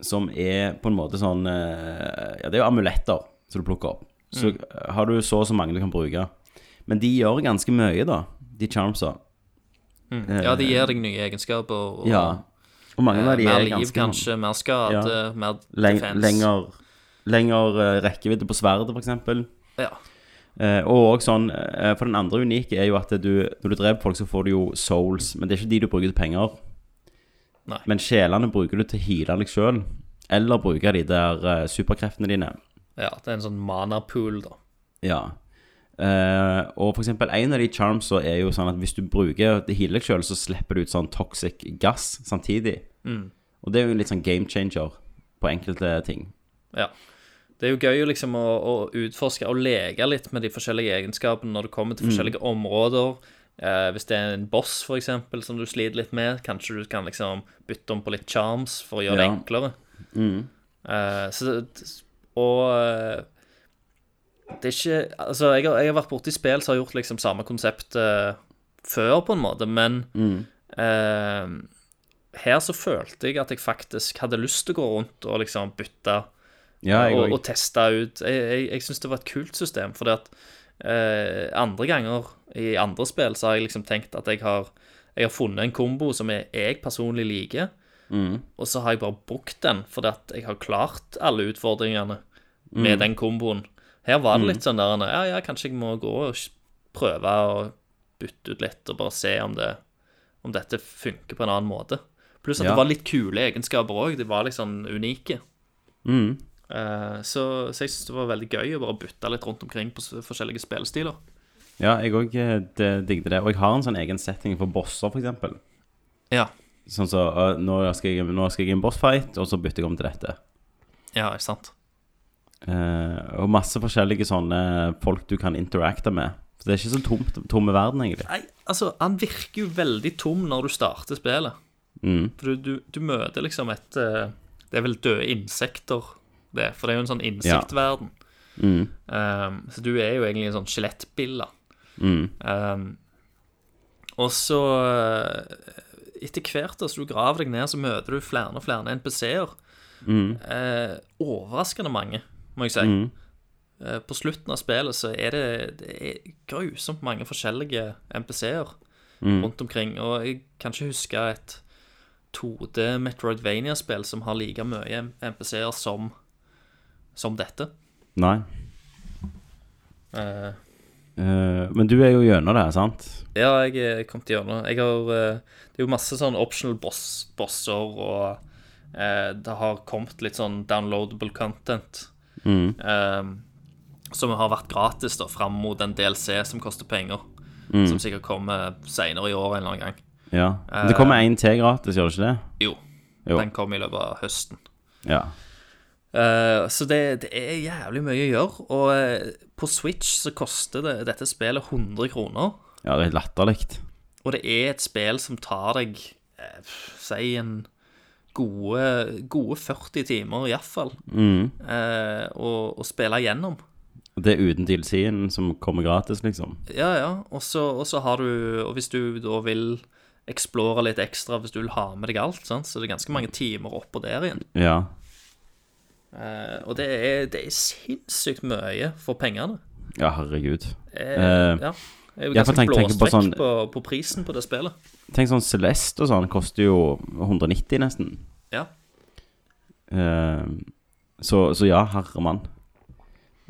som er på en måte sånn eh, Ja, det er jo amuletter som du plukker opp. Så mm. har du så og så mange du kan bruke. Men de gjør ganske mye, da, de charmsa. ja, de gir deg nye egenskaper. Og, Ja. Og mange av de Eh, er liv, ganske sånn kanskje. Mer skade, Ja. mer defense. lenger, lenger eh, rekkevidde på sverdet, f.eks. Ja. Eh, og også sånn eh, For den andre unike er jo at du, når du dreper folk, så får du jo souls, men det er ikke de du bruker til penger. Nei. Men sjelene bruker du til å heale deg sjøl, eller bruke de der eh, superkreftene dine. Ja, det er en sånn mana-pool, da. Ja. Eh, og for eksempel en av de charmsa er jo sånn at hvis du bruker det healer deg sjøl, så slipper du ut sånn toxic gass samtidig. Og det er jo litt sånn game changer på enkelte ting. Ja. Det er jo gøy liksom å, å utforske og leke litt med de forskjellige egenskapene når det kommer til forskjellige områder. Uh, hvis det er en boss, for eksempel, som du sliter litt med, kanskje du kan liksom bytte om på litt charms for å gjøre det enklere. enklere. Uh, så, og det er ikke Altså, jeg har, jeg har vært borti spill som har gjort liksom samme konsept eh, før, på en måte, men eh, her så følte jeg at jeg faktisk hadde lyst til å gå rundt og liksom bytte Ja, og, og teste ut. Jeg, jeg, jeg syns det var et kult system, fordi at eh, andre ganger i andre spill så har jeg liksom tenkt at jeg har, jeg har funnet en kombo som jeg, jeg personlig liker, og så har jeg bare brukt den fordi at jeg har klart alle utfordringene med den komboen. Her var det litt sånn der Ja, ja, kanskje jeg må gå og prøve å bytte ut litt og bare se om, det, om dette funker på en annen måte. Pluss at Ja. det var litt kule egenskaper òg. De var litt sånn unike. Mm. Eh, så, så jeg syns det var veldig gøy å bare bytte litt rundt omkring på forskjellige spillestiler. Ja, jeg òg digget det. Og jeg har en sånn egen setting for bosser, eksempel. Ja. Sånn så uh, nå, skal jeg, nå skal jeg i en bossfight, og så bytter jeg om til dette. Ja, ikke sant? Eh, og masse forskjellige sånne folk du kan interacte med. Så det er ikke så tomt, tomme verden, egentlig. Nei, altså, han virker jo veldig tom når du starter spillet. Mm. For du, du, du møter liksom et eh, Det er vel døde insekter, det. For det er jo en sånn insektverden. Mm. Um, så du er jo egentlig en sånn skjelettbille. Mm. Um, og så eh, Etter hvert som så du graver deg ned, så møter du flere og flere NPC-er. Mm. Eh, overraskende mange, må jeg si. Mm. Eh, på slutten av spillet så er det, det er grusomt mange forskjellige MPC-er Mm. rundt omkring. Og jeg kan ikke huske et 2D Metroidvania-spill som har like mye MPC-er som, som dette. Nei. Uh, uh, men du er jo gjennom det, sant? Ja, jeg er kommet gjennom. Jeg har Det er jo masse sånn optional boss, bosser, og det har kommet litt sånn downloadable content. Mm. Uh, som har vært gratis da fram mot en DLC som koster penger. Mm. Som sikkert kommer seinere i år en eller annen gang. Ja. Men det kommer én til gratis, gjør det ikke det? Jo. Jo. Den kommer i løpet av høsten. Ja. Uh, så det, det er jævlig mye å gjøre. Og uh, på Switch så koster det, dette spillet 100 kroner. ja, det er latterlig. Og det er et spill som tar deg uh, Si en gode, gode 40 timer, iallfall, Mm. eh, å, å spille igjennom. Det er uten DLC-en som kommer gratis, liksom. Ja, ja. Og så, og så har du Og hvis du da vil explore litt ekstra, hvis du vil ha med deg alt, sant? så det er ganske mange timer oppå der igjen. Ja. Eh, og det er, det er sinnssykt mye for pengene. Ja, herregud. Eh, Eh, ja. Er jo jeg får ganske tenke- tenke på sånn- på, på prisen på det spillet. Tenk sånn Celeste og sånn koster jo 190 nesten. Ja. Uh, så, så ja, herremann.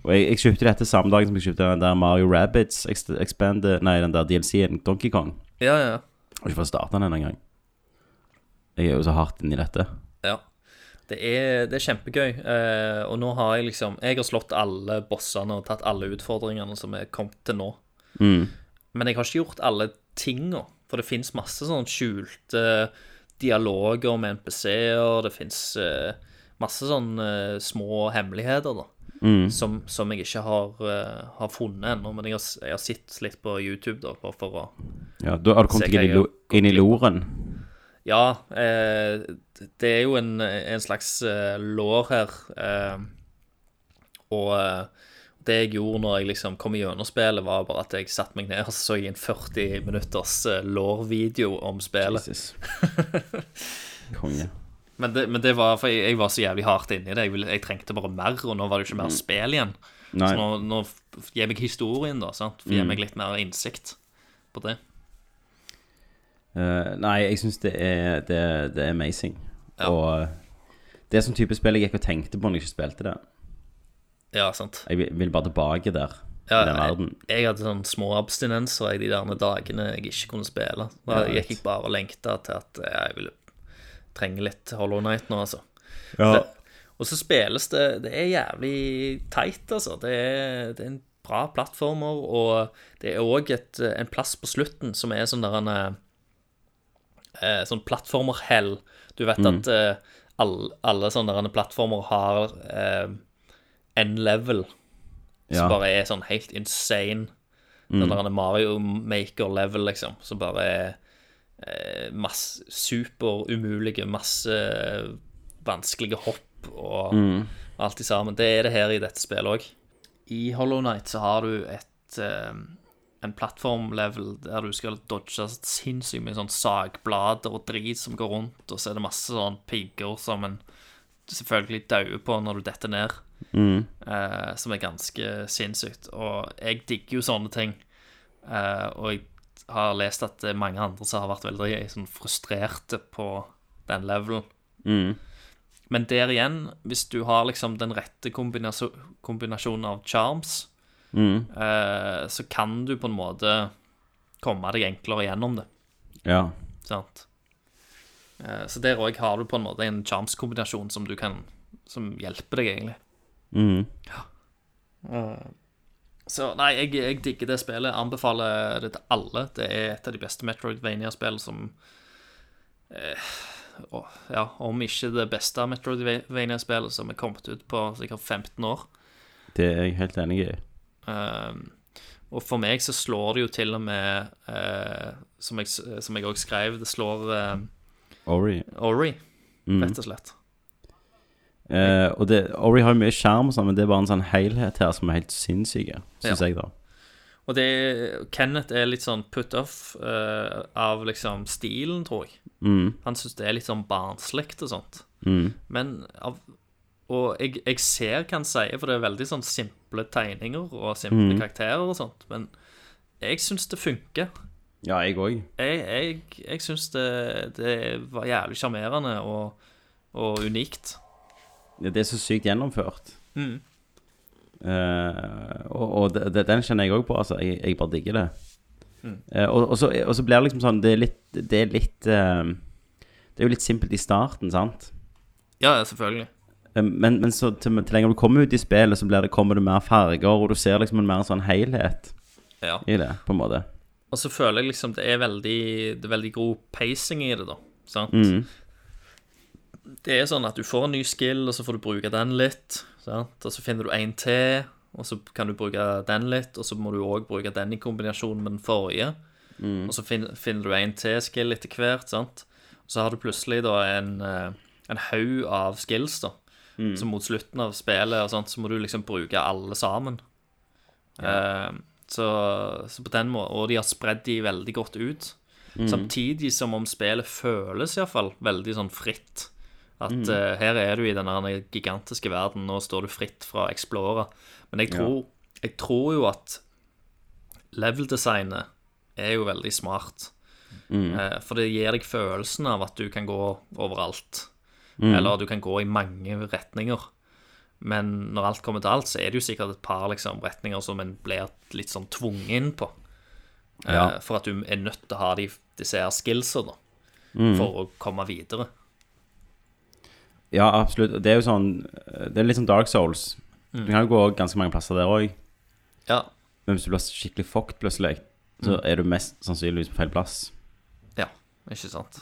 Og jeg, jeg kjøpte dette samme dag som jeg kjøpte den der Mario Rabbids Ex- Expanded Nei, den der DLC-en Donkey Kong. Ja, ja. Har ikke fått starta den engang. Jeg er jo så hardt inni dette. Ja. Det er, det er kjempegøy. Eh, og nå har jeg liksom Jeg har slått alle bossene og tatt alle utfordringene som er kommet til nå. Mm. Men jeg har ikke gjort alle tinga. For det fins masse sånn skjulte dialoger med NPC-er. Det fins eh, masse sånn eh, små hemmeligheter, da. Mm. Som, som jeg ikke har, eh, har funnet ennå. Men jeg har, jeg har sett litt på YouTube, da, bare for å Ja, Da har du kommet deg inn, inn i loren. Ja, eh, det er jo en, en slags eh, lår her. Eh, og eh, det jeg gjorde når jeg liksom kom gjennom spillet, var bare at jeg satte meg ned og så jeg en 40 minutters lårvideo lår-video om spillet. Konge. Men det, men det var for jeg, jeg var så jævlig hardt inni det. Jeg, ville- jeg trengte bare mer, og nå var det jo ikke mer spill igjen. Nei. Så nå, nå gir meg historien, da. sant? Gir meg litt mer innsikt på det. Uh, nei, jeg syns det, det, det er amazing. Ja. Og eh, det er sånn type spill jeg gikk og tenkte på når jeg ikke spilte det. Ja, sant. Jeg vil, bare tilbake der. Ja, i den jeg, verden. jeg hadde sånn små abstinenser jeg, de der dagene jeg ikke kunne spille. Da Ja, gikk jeg bare og lengta til at jeg ville trenge litt Hollow Night nå, altså. Ja. Det, og så spilles det Det er jævlig teit, altså. Det er, det er en bra plattformer, og det er òg en plass på slutten som er sånn der en eh, Sånn plattformer-hell. Du vet at eh, all, alle sånne plattformer har eh, en level som Ja. bare er sånn helt insane. Den der Mario Maker-level, liksom, som bare er eh, masse superumulige, masse vanskelige hopp og alt i sammen. Det er det her i dette spillet òg. I Hollow Night så har du et eh, en plattformlevel der du skal dodge sinnssykt mye sånn sagblader og drit som går rundt, og så er det masse sånn pigger som en selvfølgelig dauer på når du detter ned, eh, som er ganske sinnssykt. Og jeg digger jo sånne ting, eh, og jeg har lest at det er mange andre som har vært veldig sånn, frustrerte på den levelen. Men der igjen, hvis du har liksom den rette kombinasjonen av charms, eh, så kan du på en måte komme deg enklere gjennom det. ja. Sant? Eh, så der òg har du på en måte en charms-kombinasjon som du kan Som hjelper deg, egentlig. Mhm. Så nei, jeg, jeg digger det spillet. Anbefaler det til alle. Det er et av de beste Metroidvania-spill som eh, å, Ja, om ikke det beste Metroidvania-spillet som er kommet ut på sikkert 15 år. Det er jeg helt enig i. Um, og for meg så slår det jo til og med eh, Som jeg òg skrev, det slår eh, Ori. Ori, Mm. rett og slett. Eh, og det, Ori har jo mye skjerm, og sånn, men det er bare en sånn helhet her som er helt sinnssyke, syns Ja. jeg, da. Og det Kenneth er litt sånn put off uh, av liksom stilen, tror jeg. Mm. Han syns det er litt sånn barnslig og sånt. Mm. Men av Og jeg, jeg ser hva han sier, for det er veldig sånn simple tegninger og simple karakterer og sånt, men jeg syns det funker. Ja, jeg òg. Jeg, jeg, jeg syns det, det var jævlig sjarmerende og, og unikt. Det er så sykt gjennomført. Mm. Uh, og og det, den kjenner jeg òg på, altså. Jeg, jeg bare digger det. Mm. Uh, og, og, så, og så blir det liksom sånn Det er litt Det er litt uh, Det er jo litt simpelt i starten, sant? Ja, selvfølgelig. Men, men så til, til lenger du kommer ut i spillet, så blir det, kommer det mer farger, og du ser liksom en mer sånn helhet Ja. i det, på en måte. Og så føler jeg liksom det er veldig Det er veldig god pacing i det, da. Sant? Mm. Det er sånn at du får en ny skill, og så får du bruke den litt. Sant? Og så finner du en til, og så kan du bruke den litt, og så må du òg bruke den i kombinasjon med den forrige. Og så finner, finner du en til skill etter hvert, sant. Og så har du plutselig da en, eh, en haug av skills, da. Så mot slutten av spillet og sånt, så må du liksom bruke alle sammen. Eh, så, så på den måten Og de har spredd de veldig godt ut. Samtidig som om spillet føles iallfall veldig sånn fritt. At eh, her er du i denne gigantiske verden, nå står du fritt fra å explore. Men jeg tror, jeg tror jo at level-designet er jo veldig smart. Eh, for det gir deg følelsen av at du kan gå overalt. Eller du kan gå i mange retninger. Men når alt kommer til alt, så er det jo sikkert et par liksom, retninger som en blir litt sånn tvunget inn på. Eh, Ja. For at du er nødt til å ha de, disse her skillsa da, for å komme videre. Ja, absolutt. Det er jo sånn Det er litt som Dark Souls. Du kan jo gå ganske mange plasser der òg, Ja, men hvis du blir skikkelig fucked plutselig, så er du mest sannsynligvis på feil plass. Ja, ikke sant.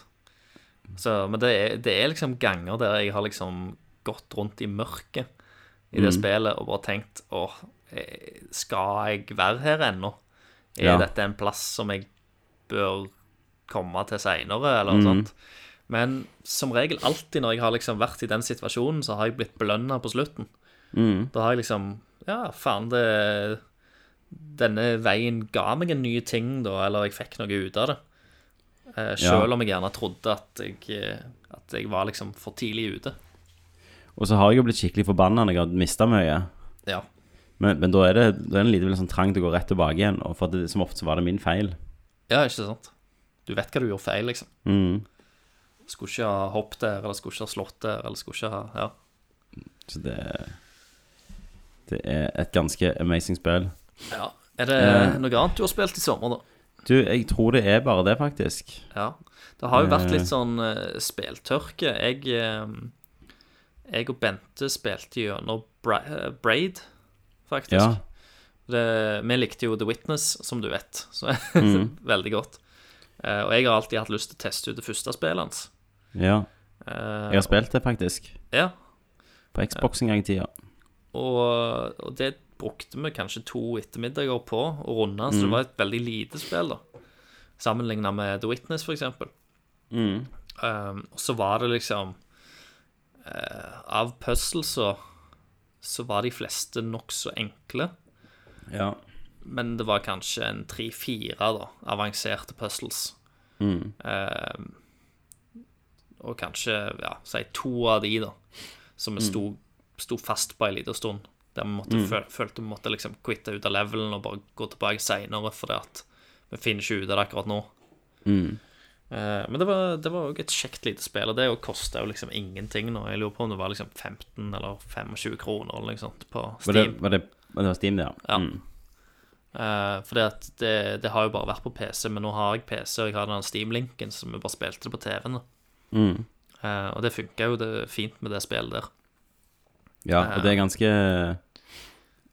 Så, men det er, det er liksom ganger der jeg har liksom gått rundt i mørket i det spillet og bare tenkt åh, eh, skal jeg være her ennå? Er Ja. dette en plass som jeg bør komme til seinere, eller noe sånt? Men som regel alltid når jeg har liksom vært i den situasjonen, så har jeg blitt belønna på slutten. Da har jeg liksom Ja, faen, det Denne veien ga meg en ny ting, da, eller jeg fikk noe ut av det. Eh, Selv Ja. om jeg gjerne trodde at jeg, eh, at jeg var liksom for tidlig ute. Og så har jeg jo blitt skikkelig forbanna når jeg har mista mye. Ja. Men, men da er det, da er det likevel sånn trang til å gå rett tilbake igjen, og for det, som ofte så var det min feil. ja, ikke sant? Du vet hva du gjorde feil, liksom. Mm. Skulle ikke ha hoppet der, eller skulle ikke ha slått der, eller skulle ikke ha Ja. Så det Det er et ganske amazing spill. ja. Er det Eh. noe annet du har spilt i sommer, da? Du, jeg tror det er bare det, faktisk. Ja. Det har jo vært Eh. litt sånn uh, speltørke. Jeg, eh, jeg og Bente spilte gjennom Bra Braid, faktisk. Ja. Det, vi likte jo The Witness, som du vet, så Mm. veldig godt. Uh, og jeg har alltid hatt lyst til å teste ut det første spillet hans. Ja. Eh, Jeg har spilt det, faktisk. Ja, På Xbox en gang i tida. og, og det brukte vi kanskje to ettermiddager på å runde, så det var et veldig lite spill, da. Sammenligna med The Witness, for eksempel. Mm. Um, og så var det liksom uh, Av puzzles så, så var de fleste nokså enkle. Ja. Men det var kanskje en tre-fire avanserte puzzles. Mm. Um, og kanskje ja, si to av de, da, som vi sto, sto fast på en liten stund. Der vi måtte, føl, følte vi måtte liksom quitte ut av levelen og bare gå tilbake seinere, fordi at vi finner ikke ut av det akkurat nå. Mm. Eh, men det var det var også et kjekt lite spill, og det kosta jo liksom ingenting nå. Jeg lurer på om det var liksom 15 eller 25 kroner eller noe sånt på Var det, Steam. var det, var det var Steam, det, ja? Ja. Mm. Eh, fordi at det, det har jo bare vært på PC, men nå har jeg PC, og jeg har den Steam-linken som vi bare spilte det på TV-en. Mm. Uh, og det funka jo det fint med det spillet der. Ja, og det er ganske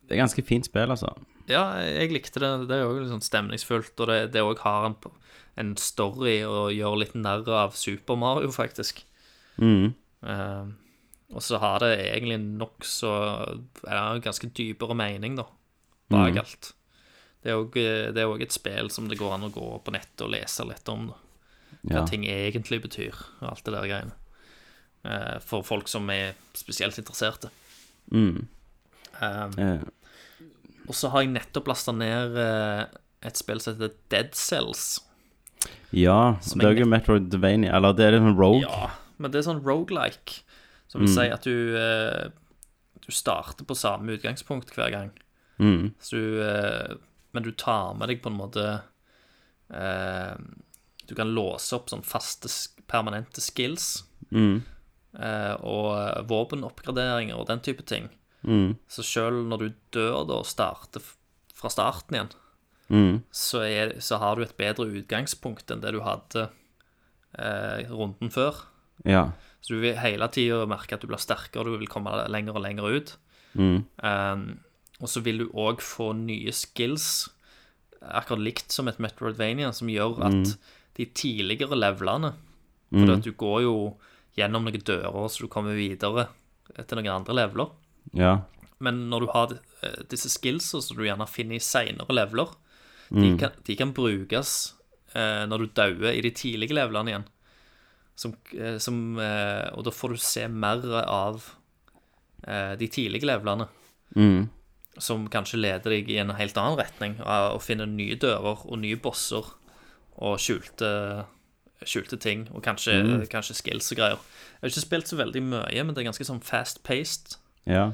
Det er ganske fint spill, altså. Ja, jeg likte det. Det er jo litt sånn stemningsfullt, og det det òg har en, en story og gjør litt narr av Super Mario, faktisk. Mm. Uh, og så har det egentlig nokså ja, ganske dypere mening, da, bak alt. Det er òg et spill som det går an å gå på nettet og lese litt om. Da. Hva Ja. ting egentlig betyr, og alt det der greiene. Eh, for folk som er spesielt interesserte. Mm. Um, Eh, og så har jeg nettopp lasta ned eh, et spill som heter Dead Cells. ja, det er jo Metroidvania Eller det er litt sånn Rogue. Ja, men det er sånn rogelike. Som vil si at du, eh, du starter på samme utgangspunkt hver gang. Mm. Så du, eh, men du tar med deg på en måte eh, Du kan låse opp sånn faste, permanente skills. Mm. eh, og våpenoppgraderinger og den type ting. Mm. Så sjøl når du dør da og starter fra starten igjen, Mm. så, er, så har du et bedre utgangspunkt enn det du hadde eh, runden før. Ja. Så du vil hele tida merke at du blir sterkere, du vil komme lenger og lenger ut. Mm. Um, og så vil du òg få nye skills, akkurat likt som et Metroidvania, som gjør at de tidligere levelene For at du går jo gjennom noen dører, så du kommer videre til noen andre leveler. Ja. Men når du har eh, disse skillsa som du gjerne finner i seinere leveler, de, kan, de kan brukes eh, når du dauer i de tidlige levelene igjen. Som, eh, som, eh, og da får du se mer av eh, de tidlige levelene. Mm. Som kanskje leder deg i en helt annen retning, av å finne nye dører og nye bosser og skjulte, skjulte ting, og kanskje, kanskje skills og greier. Jeg har ikke spilt så veldig mye, men det er ganske sånn fast-paced. Ja.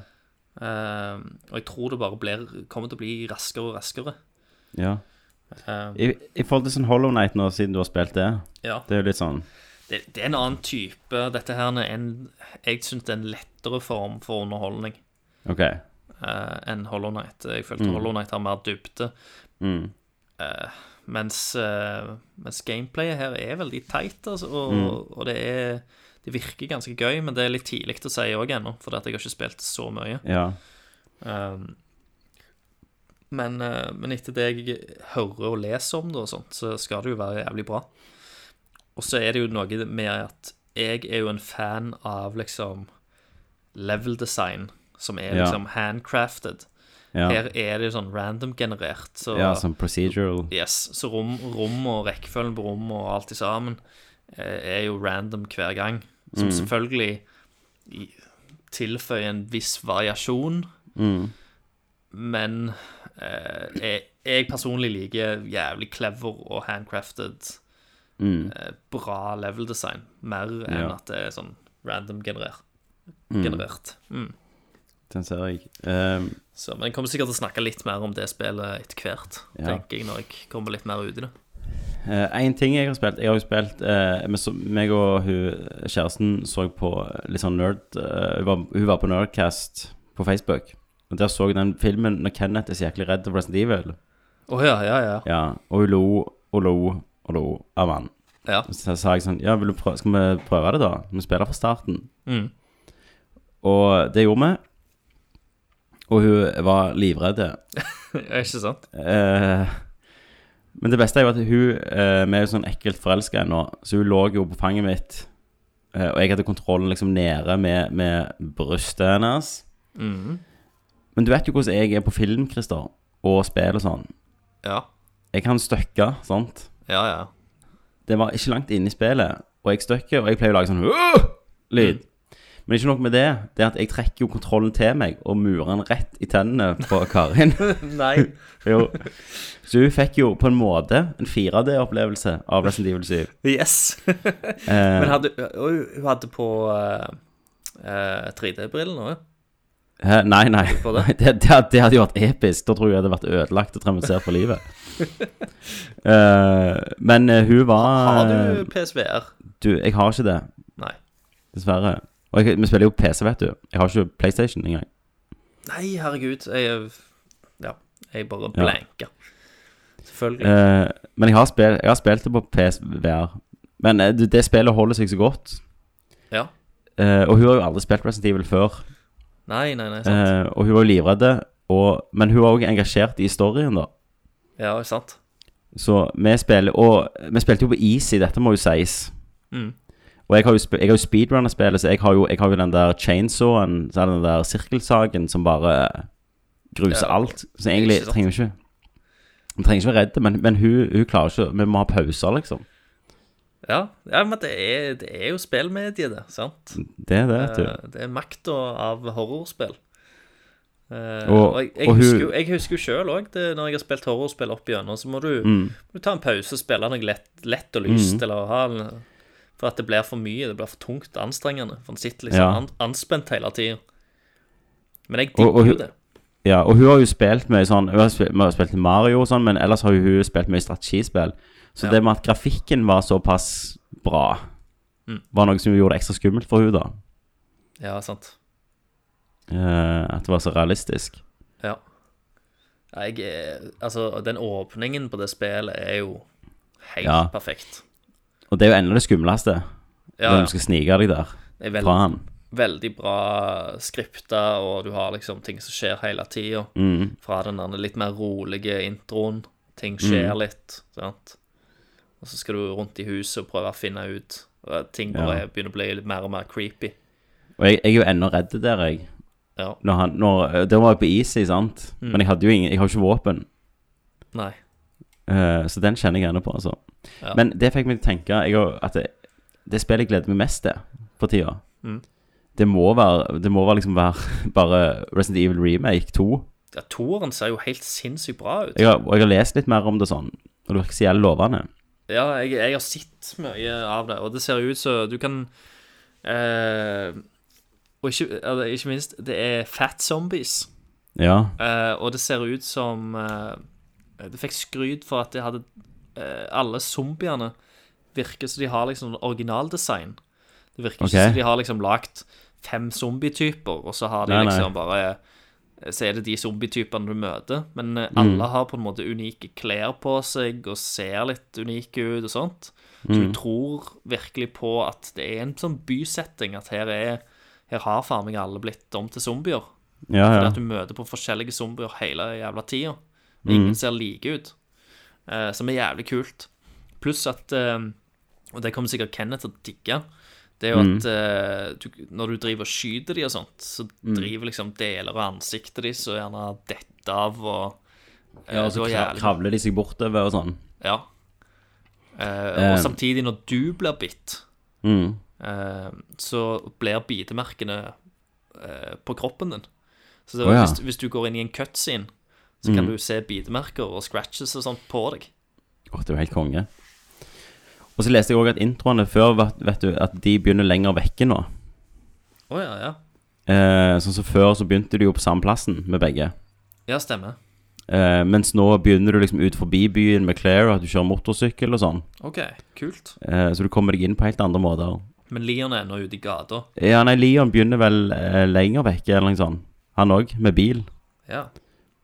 Uh, og jeg tror det bare blir, kommer til å bli raskere og raskere. ja. Eh, I, I forhold til sånn Hollow Night nå, siden du har spilt det, ja. det er jo litt sånn Det, det er en annen type. Dette her er en Jeg syns det er en lettere form for underholdning OK. uh, enn Hollow Night. Jeg følte Hollow Night har mer dybde. Mm. Mens, eh, mens gameplayet her er veldig teit, altså, og, og det er Det virker ganske gøy, men det er litt tidlig å si òg ennå, for jeg har ikke spilt så mye. Ja. Um, men, eh, men etter det jeg hører og leser om det, og sånt, så skal det jo være jævlig bra. Og så er det jo noe med at jeg er jo en fan av liksom level design, som er Ja. liksom handcrafted. Ja. Her er det jo sånn random-generert. Så, ja, sånn procedural. yes, så rom, rom og rekkefølgen på rom og alt i sammen eh, er jo random hver gang. Som selvfølgelig i- tilføyer en viss variasjon. Mm. Men eh, jeg, jeg personlig liker jævlig clever og handcrafted Mm. eh, bra level design, mer enn Ja. at det er sånn random generert. generert. Mm. Den ser jeg. Um, Så, men jeg kommer sikkert til å snakke litt mer om det spillet etter hvert, Ja. tenker jeg, når jeg kommer litt mer ut i det. Én en ting jeg har spilt Jeg har jo spilt uh, med meg og hun, kjæresten så på litt sånn nerd uh, hun, var, hun var på Nerdcast på Facebook. Og Der så hun den filmen når Kenneth er så jæklig redd for Resident Evil. Oh, ja, ja, ja. Ja, Og hun lo og lo og lo av han. Ja. Så sa jeg sånn Ja, vil du prøve, skal vi prøve det, da? Vi spiller fra starten. Mm. Og det gjorde vi. Og hun var livredd. Ikke sant? Eh, men det beste er jo at hun eh, Vi er jo sånn ekkelt forelska ennå, så hun lå jo på fanget mitt. Eh, og jeg hadde kontrollen liksom nede med, med brystet hennes. Mhm. Men du vet jo hvordan jeg er på film, Christer, og spill og sånn. Ja. Jeg kan støkke, sant? Ja, ja. Det var ikke langt inne i spillet, og jeg støkker, og jeg pleier å lage sånn lyd. Men ikke nok med det. Det er at jeg trekker jo kontrollen til meg og murer den rett i tennene på Karin. Nei. jo. Så hun fikk jo på en måte en 4D-opplevelse av Resident Evil 7. Yes. Eh, Men hadde, hun hadde på uh, 3D-brillene òg. hæ? nei, nei. Det? Det, det, det hadde jo vært episk. Da tror jeg jeg hadde vært ødelagt og traumatisert for livet. uh, men eh, hun var Har du PSVR? Du, jeg har ikke det, Nei. dessverre. Og jeg, vi spiller jo PC, vet du. Jeg har ikke PlayStation engang. Nei, herregud. Jeg Ja, jeg bare Ja. Selvfølgelig. Eh, men jeg har, spilt, jeg har spilt det på PSVR. Men eh, det, det spillet holder seg så godt. Ja. Eh, og hun har jo aldri spilt Resident Evil før. Nei, nei, nei, sant. Eh, og hun var jo livredd. Men hun var òg engasjert i storyen, da. Ja, sant. Så vi spiller Og vi spilte jo på easy, dette må jo sies. Mm. Og jeg har jo, sp- jeg har jo speedrunner-spillet, så jeg har, jo, jeg har jo den der chainsawen, så er det den der sirkelsagen som bare gruser Ja, alt. Så egentlig trenger vi ikke Vi trenger ikke være redde, men, men hun, hun klarer ikke Vi må ha pauser, liksom. Ja, ja men det er, det er jo spillmediet, det. sant? Det er det, vet du. Eh, Det er makta av horrorspill. Eh, Og- og jeg, jeg, og husker, jo- jeg husker jo sjøl òg, når jeg har spilt horrorspill opp igjennom, så må du, Mm. må du ta en pause og spille noe lett, lett og lyst, eller ha en, For at det blir for mye, det blir for tungt og anstrengende. For en sitter liksom Ja. an, anspent hele tida. Men jeg digger jo det. Ja, og hun har jo spilt mye sånn Hun har spilt, har spilt Mario og sånn, men ellers har hun spilt mye strategispill. Så Ja. det med at grafikken var såpass bra, Mm. var noe som gjorde det ekstra skummelt for hun da. Ja, sant. Eh, at det var så realistisk. Ja. Jeg, er- altså, den åpningen på det spillet er jo helt Ja. perfekt. Og det er jo enda det skumleste, Ja, når ja. du skal snike deg der Det er fra han. veldig bra skripta, og du har liksom ting som skjer hele tida. Mm. Fra den der litt mer rolige introen. Ting skjer litt, sant. Og så skal du rundt i huset og prøve å finne ut og Ting bare Ja. begynner å bli litt mer og mer creepy. Og jeg, jeg er jo ennå redd der, jeg. Ja. Når han, når, det var jeg på easy, sant? Mm. Men jeg hadde jo ingen, jeg har jo ikke våpen. Nei. Eh, så den kjenner jeg gjerne på, altså. Ja. Men det fikk meg til å tenke jeg, at det, det spillet jeg gleder meg mest til for tida, Mm. det må være Det må være liksom være bare Resident Evil Remake 2. Ja, Toeren ser jo helt sinnssykt bra ut. Jeg har, og jeg har lest litt mer om det sånn, og det virker så jævlig lovende. Ja, jeg, jeg har sett mye av det, og det ser ut som du kan eh, Og ikke, eller ikke minst, det er fat zombies. Ja. Eh, og det ser ut som eh, Det fikk skryt for at det hadde eh, Alle zombiene virker som de har liksom originaldesign. Det virker okay. ikke som de har liksom lagt fem zombietyper, og så har de Nei, nei. liksom bare Så er det de zombietypene du møter. Men alle Mm. alle har på en måte unike klær på seg og ser litt unike ut og sånt. Så Mm. du tror virkelig på at det er en sånn bysetting, at her er Her har faen meg alle blitt om til zombier. Ja, ja. at du møter på forskjellige zombier hele jævla tida. Mm. Ingen ser like ut. Uh, som er jævlig kult. Pluss at uh, Og det kommer sikkert Kenneth til å digge. Det er jo Mm. at eh, du, når du driver og skyter de og sånt, så driver liksom deler av ansiktet de så gjerne detter av og ja og så kravler de seg bortover og sånn. Ja. Og samtidig, når du blir bitt, Mm. så blir bitemerkene på kroppen din. Så det, Å, ja. hvis, hvis du går inn i en cutscene, så kan Mm. du se bitemerker og scratches og sånt på deg. Åh, det er jo helt konge. Og så leste jeg òg at introene før vet, vet du, at de begynner lenger vekke nå. Å ja, ja. Eh, sånn som Før så begynte de jo på samme plassen med begge. Ja, stemmer. Eh, mens nå begynner du liksom ut forbi byen med Claire, at du kjører motorsykkel og sånn. OK, kult. Eh, så du kommer deg inn på helt andre måter. Men Leon er ennå ute i gata. Ja, nei, Leon begynner vel eh, lenger vekke, eller noe sånt. Han òg, med bil. Ja.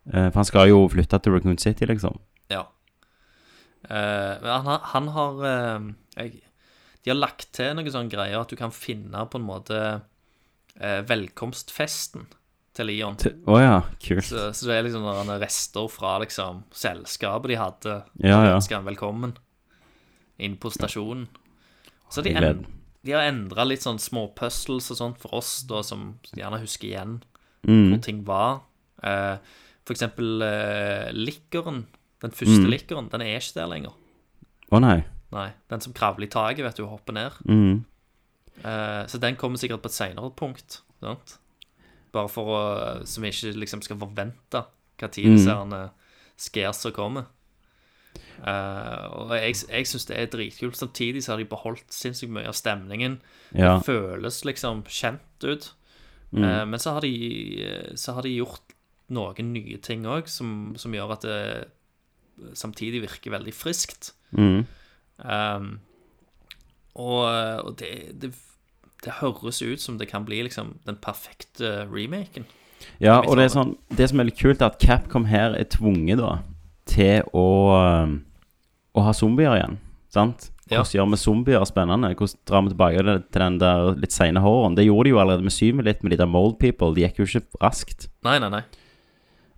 Eh, for han skal jo flytte til Raccoon City, liksom. ja. Eh, men han, har- han har eh, jeg, De har lagt til noen sånne greier at du kan finne på en måte velkomstfesten til Leon. Å oh, ja, kult. Så, så det er liksom noen rester fra liksom selskapet de hadde. Ja, ja. ønsker han velkommen inn på stasjonen. Så de, en, de har endra litt sånn små puzzles og sånt for oss, da, som gjerne husker igjen Mm. hvor ting var. Eh, for eksempel eh, likkeren, Den første Mm. likkeren, den er ikke der lenger. Å nei. Nei, Den som kravler i taket, vet du, og hopper ned. Mm. Eh, så den kommer sikkert på et senere punkt. Sant? Bare for å Så vi ikke liksom skal forvente hva tid Mm. disse mm. scaresa kommer. Eh, og jeg, jeg syns det er dritkult. Samtidig så har de beholdt sinnssykt mye av stemningen. Ja. Det føles liksom kjent ut. Mm. Eh, men så har, de, så har de gjort noen nye ting òg, som, som gjør at det samtidig virker veldig friskt. Mm. Um, og og det, det, det høres ut som det kan bli liksom den perfekte remaken. Ja, og det er sånn Det som er litt kult, er at Capcom her er tvunget da til å um, Å ha zombier igjen. Sant? Ja. Gjør vi zombier spennende? Hvordan drar vi tilbake det- til den der litt seine horroren? Det gjorde de jo allerede med syvende litt med de der Mold People. De gikk jo ikke raskt. Nei, nei, nei.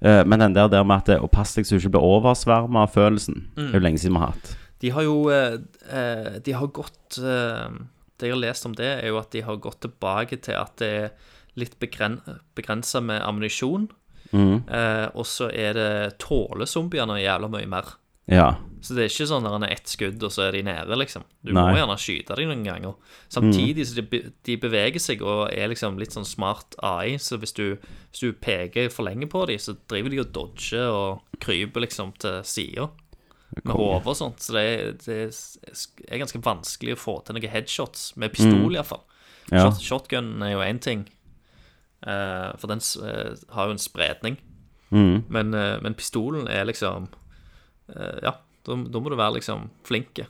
Eh, men den der, der med at det, å passe deg så du ikke blir oversverma av følelsen, Mm. er jo lenge siden vi har hatt. De har jo eh, eh, De har gått eh, Det jeg har lest om det, er jo at de har gått tilbake til at det er litt begren, begrensa med ammunisjon. Mm. Eh, og så er det tåler zombiene jævla mye mer. Ja. Så det er ikke sånn at han er ett skudd, og så er de nede, liksom. Du Nei. må gjerne skyte dem noen ganger. Samtidig så de, de beveger seg og er liksom litt sånn smart AI, så hvis du, hvis du peker for lenge på dem, så driver de og dodger og kryper liksom til sida med hodet og sånt. Så det det er ganske vanskelig å få til noen headshots med pistol, Mm. iallfall. Ja. Shot, shotgun er jo én ting, uh, for den eh, har jo en spredning. mm. Men, uh, men pistolen er liksom Ja, da, da må du være liksom flinke.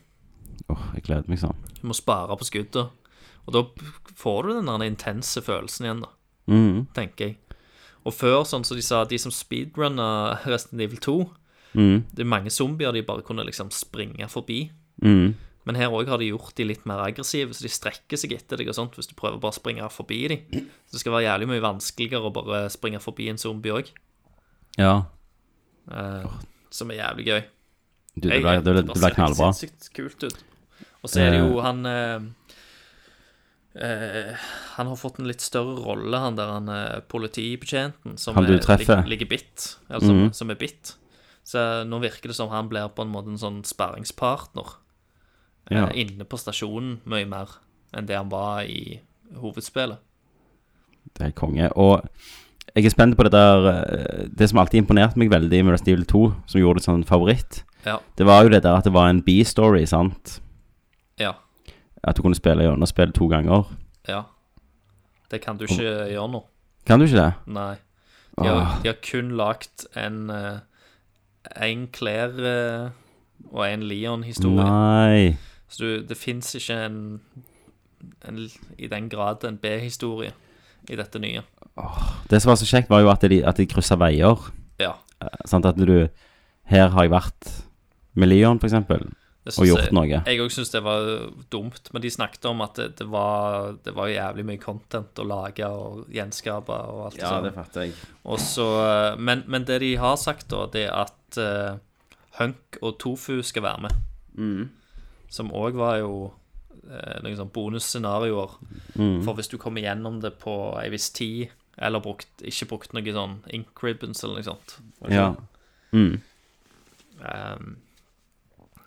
Åh, jeg gleder meg sånn. Du må spare på skuddet. Og da får du den der intense følelsen igjen, da, Mm. tenker jeg. Og før, sånn som de sa, de som speedrunna Resident Evil 2 mm. Det er mange zombier de bare kunne liksom springe forbi. Mm. Men her òg har de gjort de litt mer aggressive, så de strekker seg etter deg og sånt hvis du prøver bare å springe forbi dem. Så det skal være jævlig mye vanskeligere å bare springe forbi en zombie òg, Ja. Som er jævlig gøy. Du, det ble, det ble, det knallbra. Det ser. Sinnssykt kult ut. Og så er det jo Eh. han eh, eh, Han har fått en litt større rolle, han der han eh, politibetjenten som Han er- ligger, bitt. Eller som, -hmm. som er bitt. Så nå virker det som han blir på en måte en sånn sparringspartner eh, Ja. inne på stasjonen mye mer enn det han var i hovedspillet. Det er konge. Og jeg er spent på det der eh, Det som alltid imponerte meg veldig med Resident Evil 2, som gjorde det sånn favoritt, Ja. det var jo det der at det var en B-story, sant? Ja. At du kunne spille gjennom spillet to ganger. Ja. Det kan du ikke gjøre nå. Kan du ikke det? Nei. De har, Åh. de har kun lagt en eh, En Claire eh, og en Leon-historie. Nei. Så du, det fins ikke en, en i den grad en B-historie i dette nye. Det som var så kjekt, var jo at de, at de kryssa veier. Ja. Sånn at du Her har jeg vært med Leon, for eksempel, og gjort jeg, noe. Jeg òg syns det var dumt, men de snakket om at det, det, var, det var jævlig mye content å lage og gjenskape og alt det sånn. fatter jeg. Eh, men, men det de har sagt, da, det er at uh, Hunk og Tofu skal være med. Mm. Som òg var jo noen sånn bonusscenarioer. Mm. For hvis du kommer gjennom det på ei viss tid, eller brukt, ikke brukt noe sånn ink ribbons eller noe sånt. Ja. Mm. Um,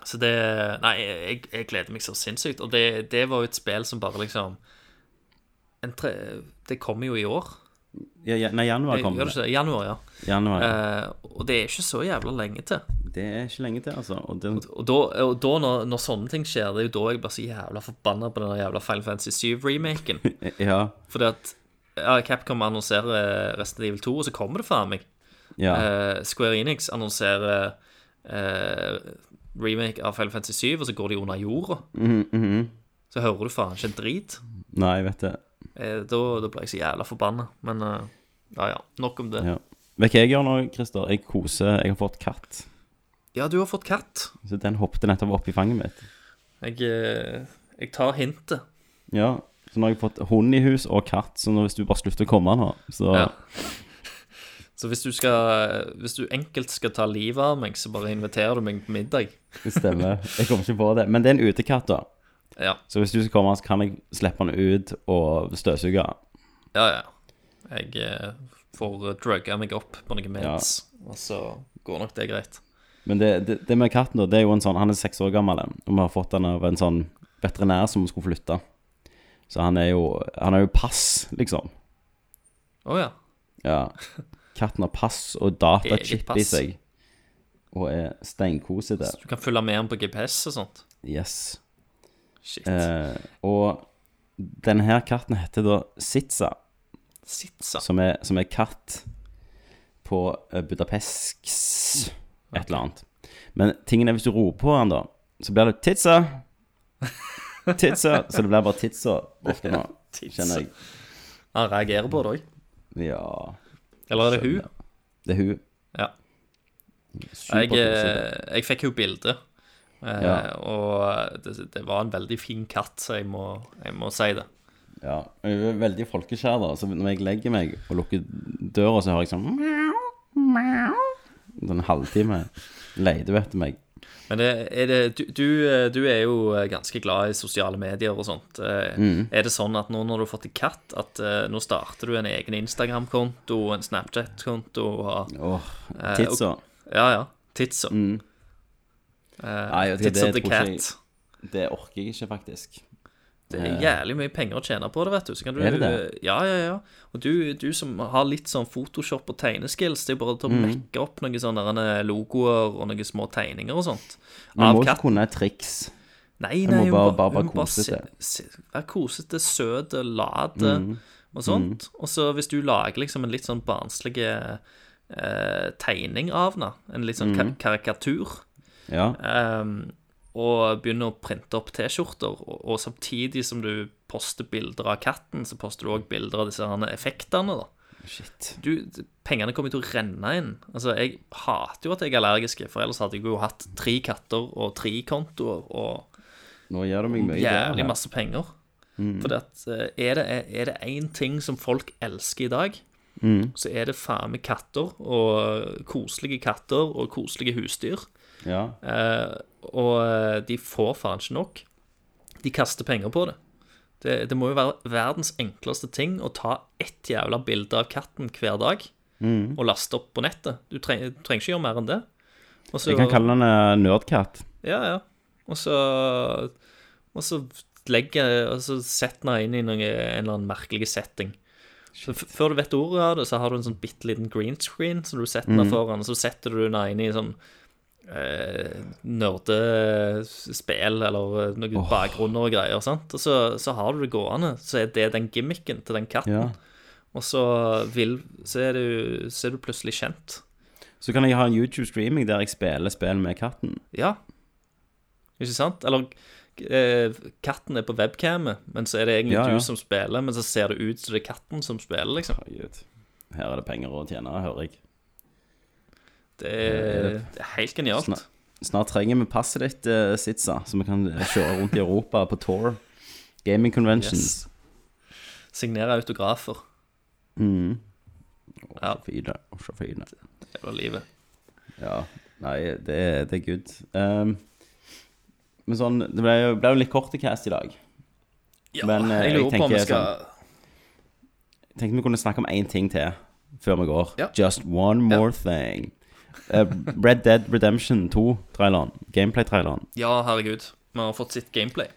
så det Nei, jeg, jeg gleder meg så sinnssykt. Og det, det var jo et spill som bare liksom en tre, Det kommer jo i år. ja, ja nei, januar kommer det? Januar, ja. Januar. ja. Uh, og det er ikke så jævla lenge til. Det er ikke lenge til, altså. Og det, Og da, og da når, når sånne ting skjer, det er jo da jeg blir så jævla forbanna på den jævla Final Fantasy 7-remaken. ja. Fordi at ja, Capcom annonserer Resident Evil 2, og så kommer det faen meg. Ja. Uh, Square Enix annonserer uh, remake av Final Fantasy 7, og så går de under jorda. Mm -hmm. Så hører du faen ikke en drit. Nei, jeg vet det. Uh, da, da blir jeg så jævla forbanna. Men eh, ja ja, nok om det. Ja. Vet du hva jeg gjør nå, Christer? Jeg koser Jeg har fått katt. Ja, du har fått katt. Så den hoppet nettopp opp i fanget mitt. Jeg, eh, jeg tar hintet. Ja, så nå har jeg fått hund i hus og katt, så nå hvis du bare slutter å komme nå, så Ja. Så hvis du skal Hvis du enkelt skal ta livet av meg, så bare inviterer du meg på middag. det stemmer. Jeg kommer ikke på det. Men det er en utekatt, da. Ja, Så hvis du skal komme, så kan jeg slippe han ut og støvsuge. ja. ja. Jeg eh, får drugga meg opp på noen meds, og så går nok det greit. Men det, det, det med katten, da, det er jo en sånn Han er seks år gammel, og vi har fått den av en sånn veterinær som skulle flytte. Så han er jo Han har jo pass, liksom. Å ja. Ja. Katten har pass og datachip i seg. Og er steinkosete. Så du kan følge med den på GPS og sånt. Yes. Shit. Eh, og denne her katten heter da Sitsa, Sitsa. som er, som er katt på eh, budapesks et eller annet. Men tingen er hvis du roper på han da, så blir det Titsa. Titsa. Så det blir bare Titsa borte nå, kjenner jeg. Han reagerer på det òg. Ja, Eller er det hun? det er hun. Ja. Jeg, eh, jeg fikk jo bilde, eh, Ja. og det, det var en veldig fin katt, så jeg må, jeg må si det. Ja, Hun er veldig folkeskjær da, så når jeg legger meg og lukker døra, så hører jeg sånn Sånn en halvtime leter hun etter meg. Men er det, du, du, eh, du er jo ganske glad i sosiale medier og sånt. Eh, Mm. Er det sånn at nå når du har fått en katt, at eh, nå starter du en egen Instagram-konto, og en Snapchat-konto og Åh, Eh, Titsa. Ja, ja. Titsa. Mm. Uh, det the cat. Det orker jeg ikke, faktisk. Det er jævlig mye penger å tjene på det, vet du. Så kan du Er det det? Ja, ja, ja. Og du, du som har litt sånn Photoshop og tegneskills, det er bare til å Mm. mekke opp noen sånne logoer og noen små tegninger og sånt. Du må ikke kunne triks. Nei, nei, hun bare- bare være bare kosete. se- se- Være kosete, søt, late Mm. og sånt. Og så hvis du lager liksom en litt sånn barnslig eh, tegning av henne, en litt sånn Mm. karikatur, Ja. Ehm, og begynner å printe opp T-skjorter, og, og samtidig som du poster bilder av katten, så poster du òg bilder av disse herne effektene. da. Shit. Du, Pengene kommer til å renne inn. Altså, Jeg hater jo at jeg er allergisk, for ellers hadde jeg jo hatt tre katter og tre kontoer og Nå gjør du meg mye jævlig masse penger. For det at, eh, er det én ting som folk elsker i dag, så er det faen meg katter, og koselige katter og koselige husdyr. Ja. Eh, og eh, de får faen ikke nok. De kaster penger på det. det. Det må jo være verdens enkleste ting å ta ett jævla bilde av katten hver dag og laste opp på nettet. Du trenger, du trenger ikke gjøre mer enn det. Også, Jeg kan kalle den eh, nerdkatt. Ja, ja. Og så Og så legger Og så setter den inn i noen, en eller annen merkelig setting. Før du vet ordet av det, så har du en sånn bitte liten green screen som du setter mm. foran, og så setter du den inn i sånn eh, nerdespill eller noen bakgrunner og greier, sant? og så, så har du det gående. Så er det den gimmicken til den katten. Ja. Og så, vil, så, er du, så er du plutselig kjent. Så kan jeg ha en YouTube-streaming der jeg spiller spill med katten. Ja. Ikke sant? Eller eh, katten er på webcamet, men så er det egentlig Ja, ja. du som spiller, men så ser det ut som det er katten som spiller, liksom. Herregud. Her er det penger å tjene, hører jeg. Det er, er helt genialt. Snart, Snart trenger vi passet ditt, uh, Sitsa, så vi kan kjøre rundt i Europa på tour. Gaming conventions. Yes. Signere autografer. Mm. Ja. Så fine. Oh, Så fine. Jævla livet. Ja. Nei, det, er- det er good. Um, men sånn Det ble jo, ble jo litt kort i cast i dag. Ja, Men, eh, jeg jeg lurer på om vi skal sånn, Jeg tenkte vi kunne snakke om én ting til før vi går. Ja. Just one more thing. Eh, Red Dead Redemption 2-traileren. Gameplay-traileren. Ja, herregud. Vi har fått sitt gameplay.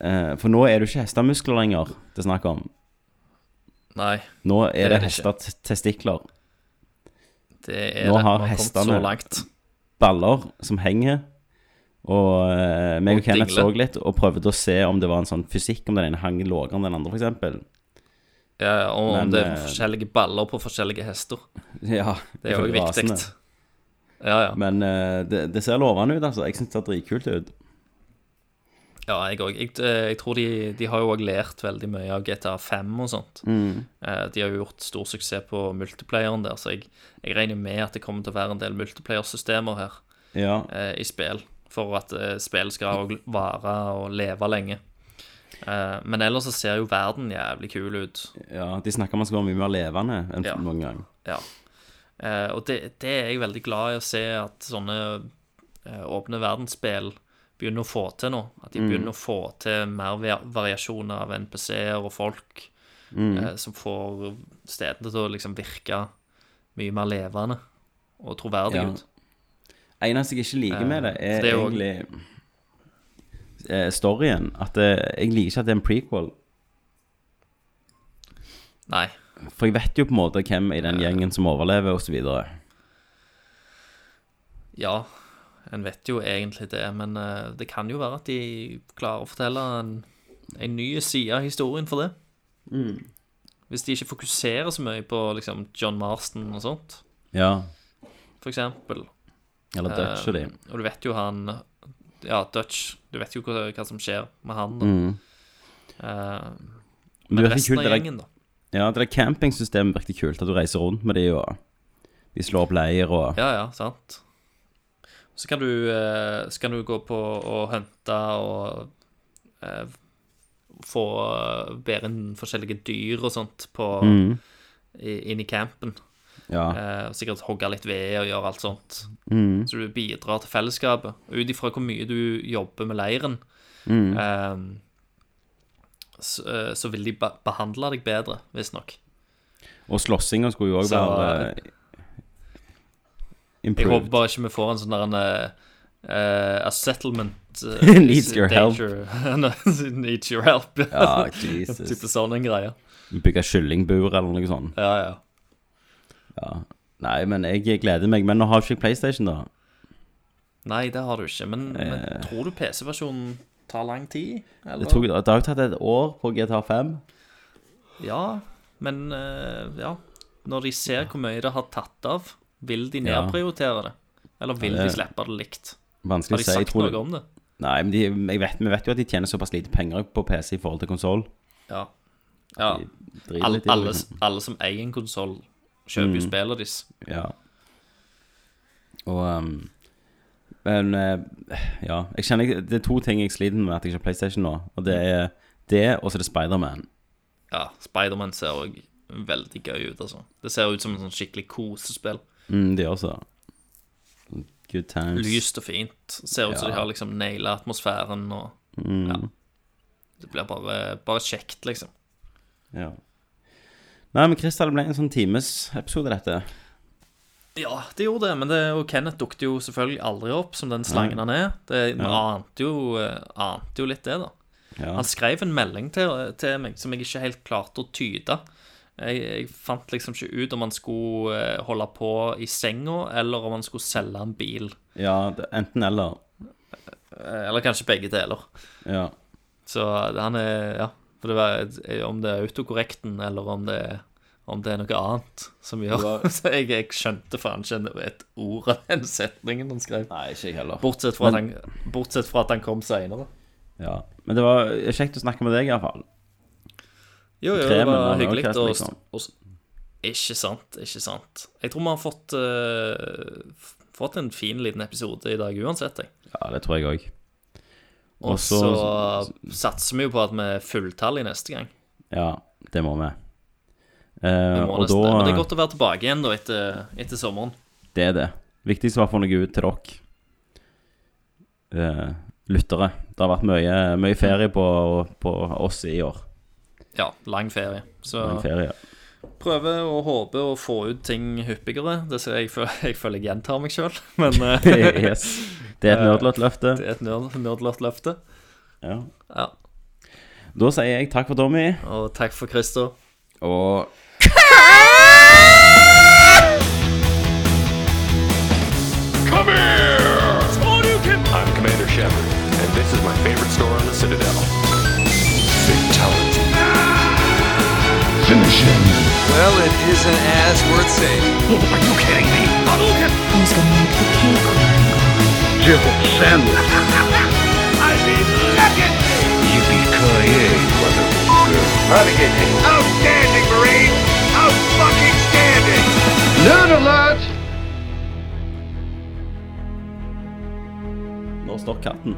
Eh, for nå er det ikke hestemuskler lenger det er snakk om. Nei, Nå er det, det det hestetestikler. det er Nå det. har hestene-. Baller som henger. Og uh, meg og Og Kenneth så litt og prøvde å se om det var en sånn fysikk, om den ene hang lavere enn den andre, f.eks. Ja, og Men, om det er eh, forskjellige baller på forskjellige hester. Ja, Det er jo viktig. Ja, ja. Men uh, det, det ser lovende ut, altså. Jeg syns det ser dritkult ut. Ja, jeg òg. Jeg, eh, jeg tror de, de har jo òg lært veldig mye av GTA 5 og sånt. Mm. Eh, De har jo gjort stor suksess på multiplayeren der, så jeg, jeg regner med at det kommer til å være en del multiplayer-systemer her. Ja. i spill, for at eh, spill skal òg vare og leve lenge. Men ellers så ser jo verden jævlig kul ut. ja. De snakker om at den skal være mye mer levende enn Ja. noen gang. Ja. Eh, og det, det er jeg veldig glad i å se at sånne eh, åpne verdensspill begynner å få til nå. At de begynner å få til mer variasjoner av NPC-er og folk eh, som får stedene til å liksom virke mye mer levende og troverdige Ja. ut. eneste jeg ikke liker med det, Eh, er det er egentlig også... storyen. At jeg liker ikke at det er en prequel. Nei. For jeg vet jo på en måte hvem i den gjengen som overlever, osv. Ja, en vet jo egentlig det, men eh, det kan jo være at de klarer å fortelle en, en ny side av historien for det. Hvis de ikke fokuserer så mye på liksom John Marston og sånt, Ja. for eksempel. Eller Dutch og de. Eh, og du vet jo han Ja, Dutch. Du vet jo hva, hva som skjer med han, da. Mm. Eh, Men men vet virker resten av gjengen, da. Ja, det der campingsystemet virker kult. At du reiser rundt med de, og de slår opp leir og Ja, ja, sant. Så kan du, eh, så kan du gå på og hunte og eh, få eh, bære inn forskjellige dyr og sånt på, Mm. inn i campen. Ja. Eh, og sikkert hogge litt ved og gjøre alt sånt. Mm. Så du bidrar til fellesskapet. Ut ifra hvor mye du jobber med leiren, Mm. eh, så, eh, så vil de behandle deg bedre, visstnok. Og slåssinga skulle jo òg være improved. Jeg håper bare ikke vi får en sånn der en eh, A settlement uh, Needs your help. Needs your help. Ja, Jesus. Type sånne greier. Bygge kyllingbur eller noe sånt. Ja, ja. Ja. Nei, men jeg gleder meg. Men nå har ikke jeg PlayStation, da. Nei, det har du ikke. Men, men Eh. tror du PC-versjonen tar lang tid? Eller? Det, tok, det har jo tatt et år på GTA 5. Ja, men eh, ja. Når de ser hvor mye det har tatt av, vil de Ja. nedprioritere det? Eller vil de slippe det likt? Vanskelig Har å de si. Jeg sagt tror noe det- om det? Nei, men de, jeg vet, vi vet jo at de tjener såpass lite penger på PC i forhold til konsoll. Ja. ja. Alle, alle, liksom. alle som eier en konsoll, kjøper jo spillet deres. Ja. Og um, Men eh, ja. Jeg kjenner Det er to ting jeg sliter med at jeg ikke har PlayStation nå. Og det er det, og så er det Spiderman. Ja, Spiderman ser òg veldig gøy ut, altså. Det ser ut som en sånn skikkelig kosespill. Mm, det også. Good times. Lyst og fint. Ser ut som Ja. de har liksom naila atmosfæren og Ja. Det blir bare, bare kjekt, liksom. Ja. Nei, men Christer, det ble en sånn timesepisode, dette. Ja, det gjorde det, men det, Kenneth dukket jo selvfølgelig aldri opp som den slangen han er. Det vi Ja. ante, jo, eh, ante jo litt det, da. Ja. Han skrev en melding til, til meg som jeg ikke helt klarte å tyde. Jeg, jeg fant liksom ikke ut om han skulle eh, holde på i senga, eller om han skulle selge en bil. ja enten eller. Eh, Eller kanskje begge deler. Ja. Så han er Ja. For det var, om det er autokorrekten, eller om det er om det er noe annet som gjør Så jeg, jeg skjønte faen ikke et ord av den setningen han skrev. Nei, ikke jeg heller. Bortsett fra, at, han, bortsett fra at han kom seinere. Ja. Men det var kjekt å snakke med deg, iallfall. Jo, jo, det Kremen var var hyggelig å og, å- Ikke sant, ikke sant. Jeg tror vi har fått uh, Fått en fin liten episode i dag uansett, jeg. Ja, det tror jeg òg. Og Og så så- satser vi jo på at vi er fulltallige neste gang. Ja, det må vi. Eh, og da, det. Men det er godt å være tilbake igjen da etter, etter sommeren. Det er det. Viktigst var å få noe ut til dere. uh, lyttere. Det har vært mye, mye ferie på, på oss i år. Ja, lang ferie. Så lang ferie. prøver og håper å få ut ting hyppigere. Det ser jeg, jeg føler jeg gjentar meg sjøl, men uh, yes. Det er et nerdlott løfte. det er et nerd- løfte. Ja. Ja. Da sier jeg takk for Tommy, Og takk for Christer. og Come here! I'm Commander Shepard, and this is my favorite store on the Citadel. Fatality. Finish him. Well, it isn't as worth saving. Oh, are you kidding me? Hadouken! Who's gonna make the cake run? Jibble sandwich. I mean, look at me! Yippee-ki-yay, motherfucker. Renegade. Outstanding, Marine! Out-fucking-standing! Nerd alert! Nå står katten.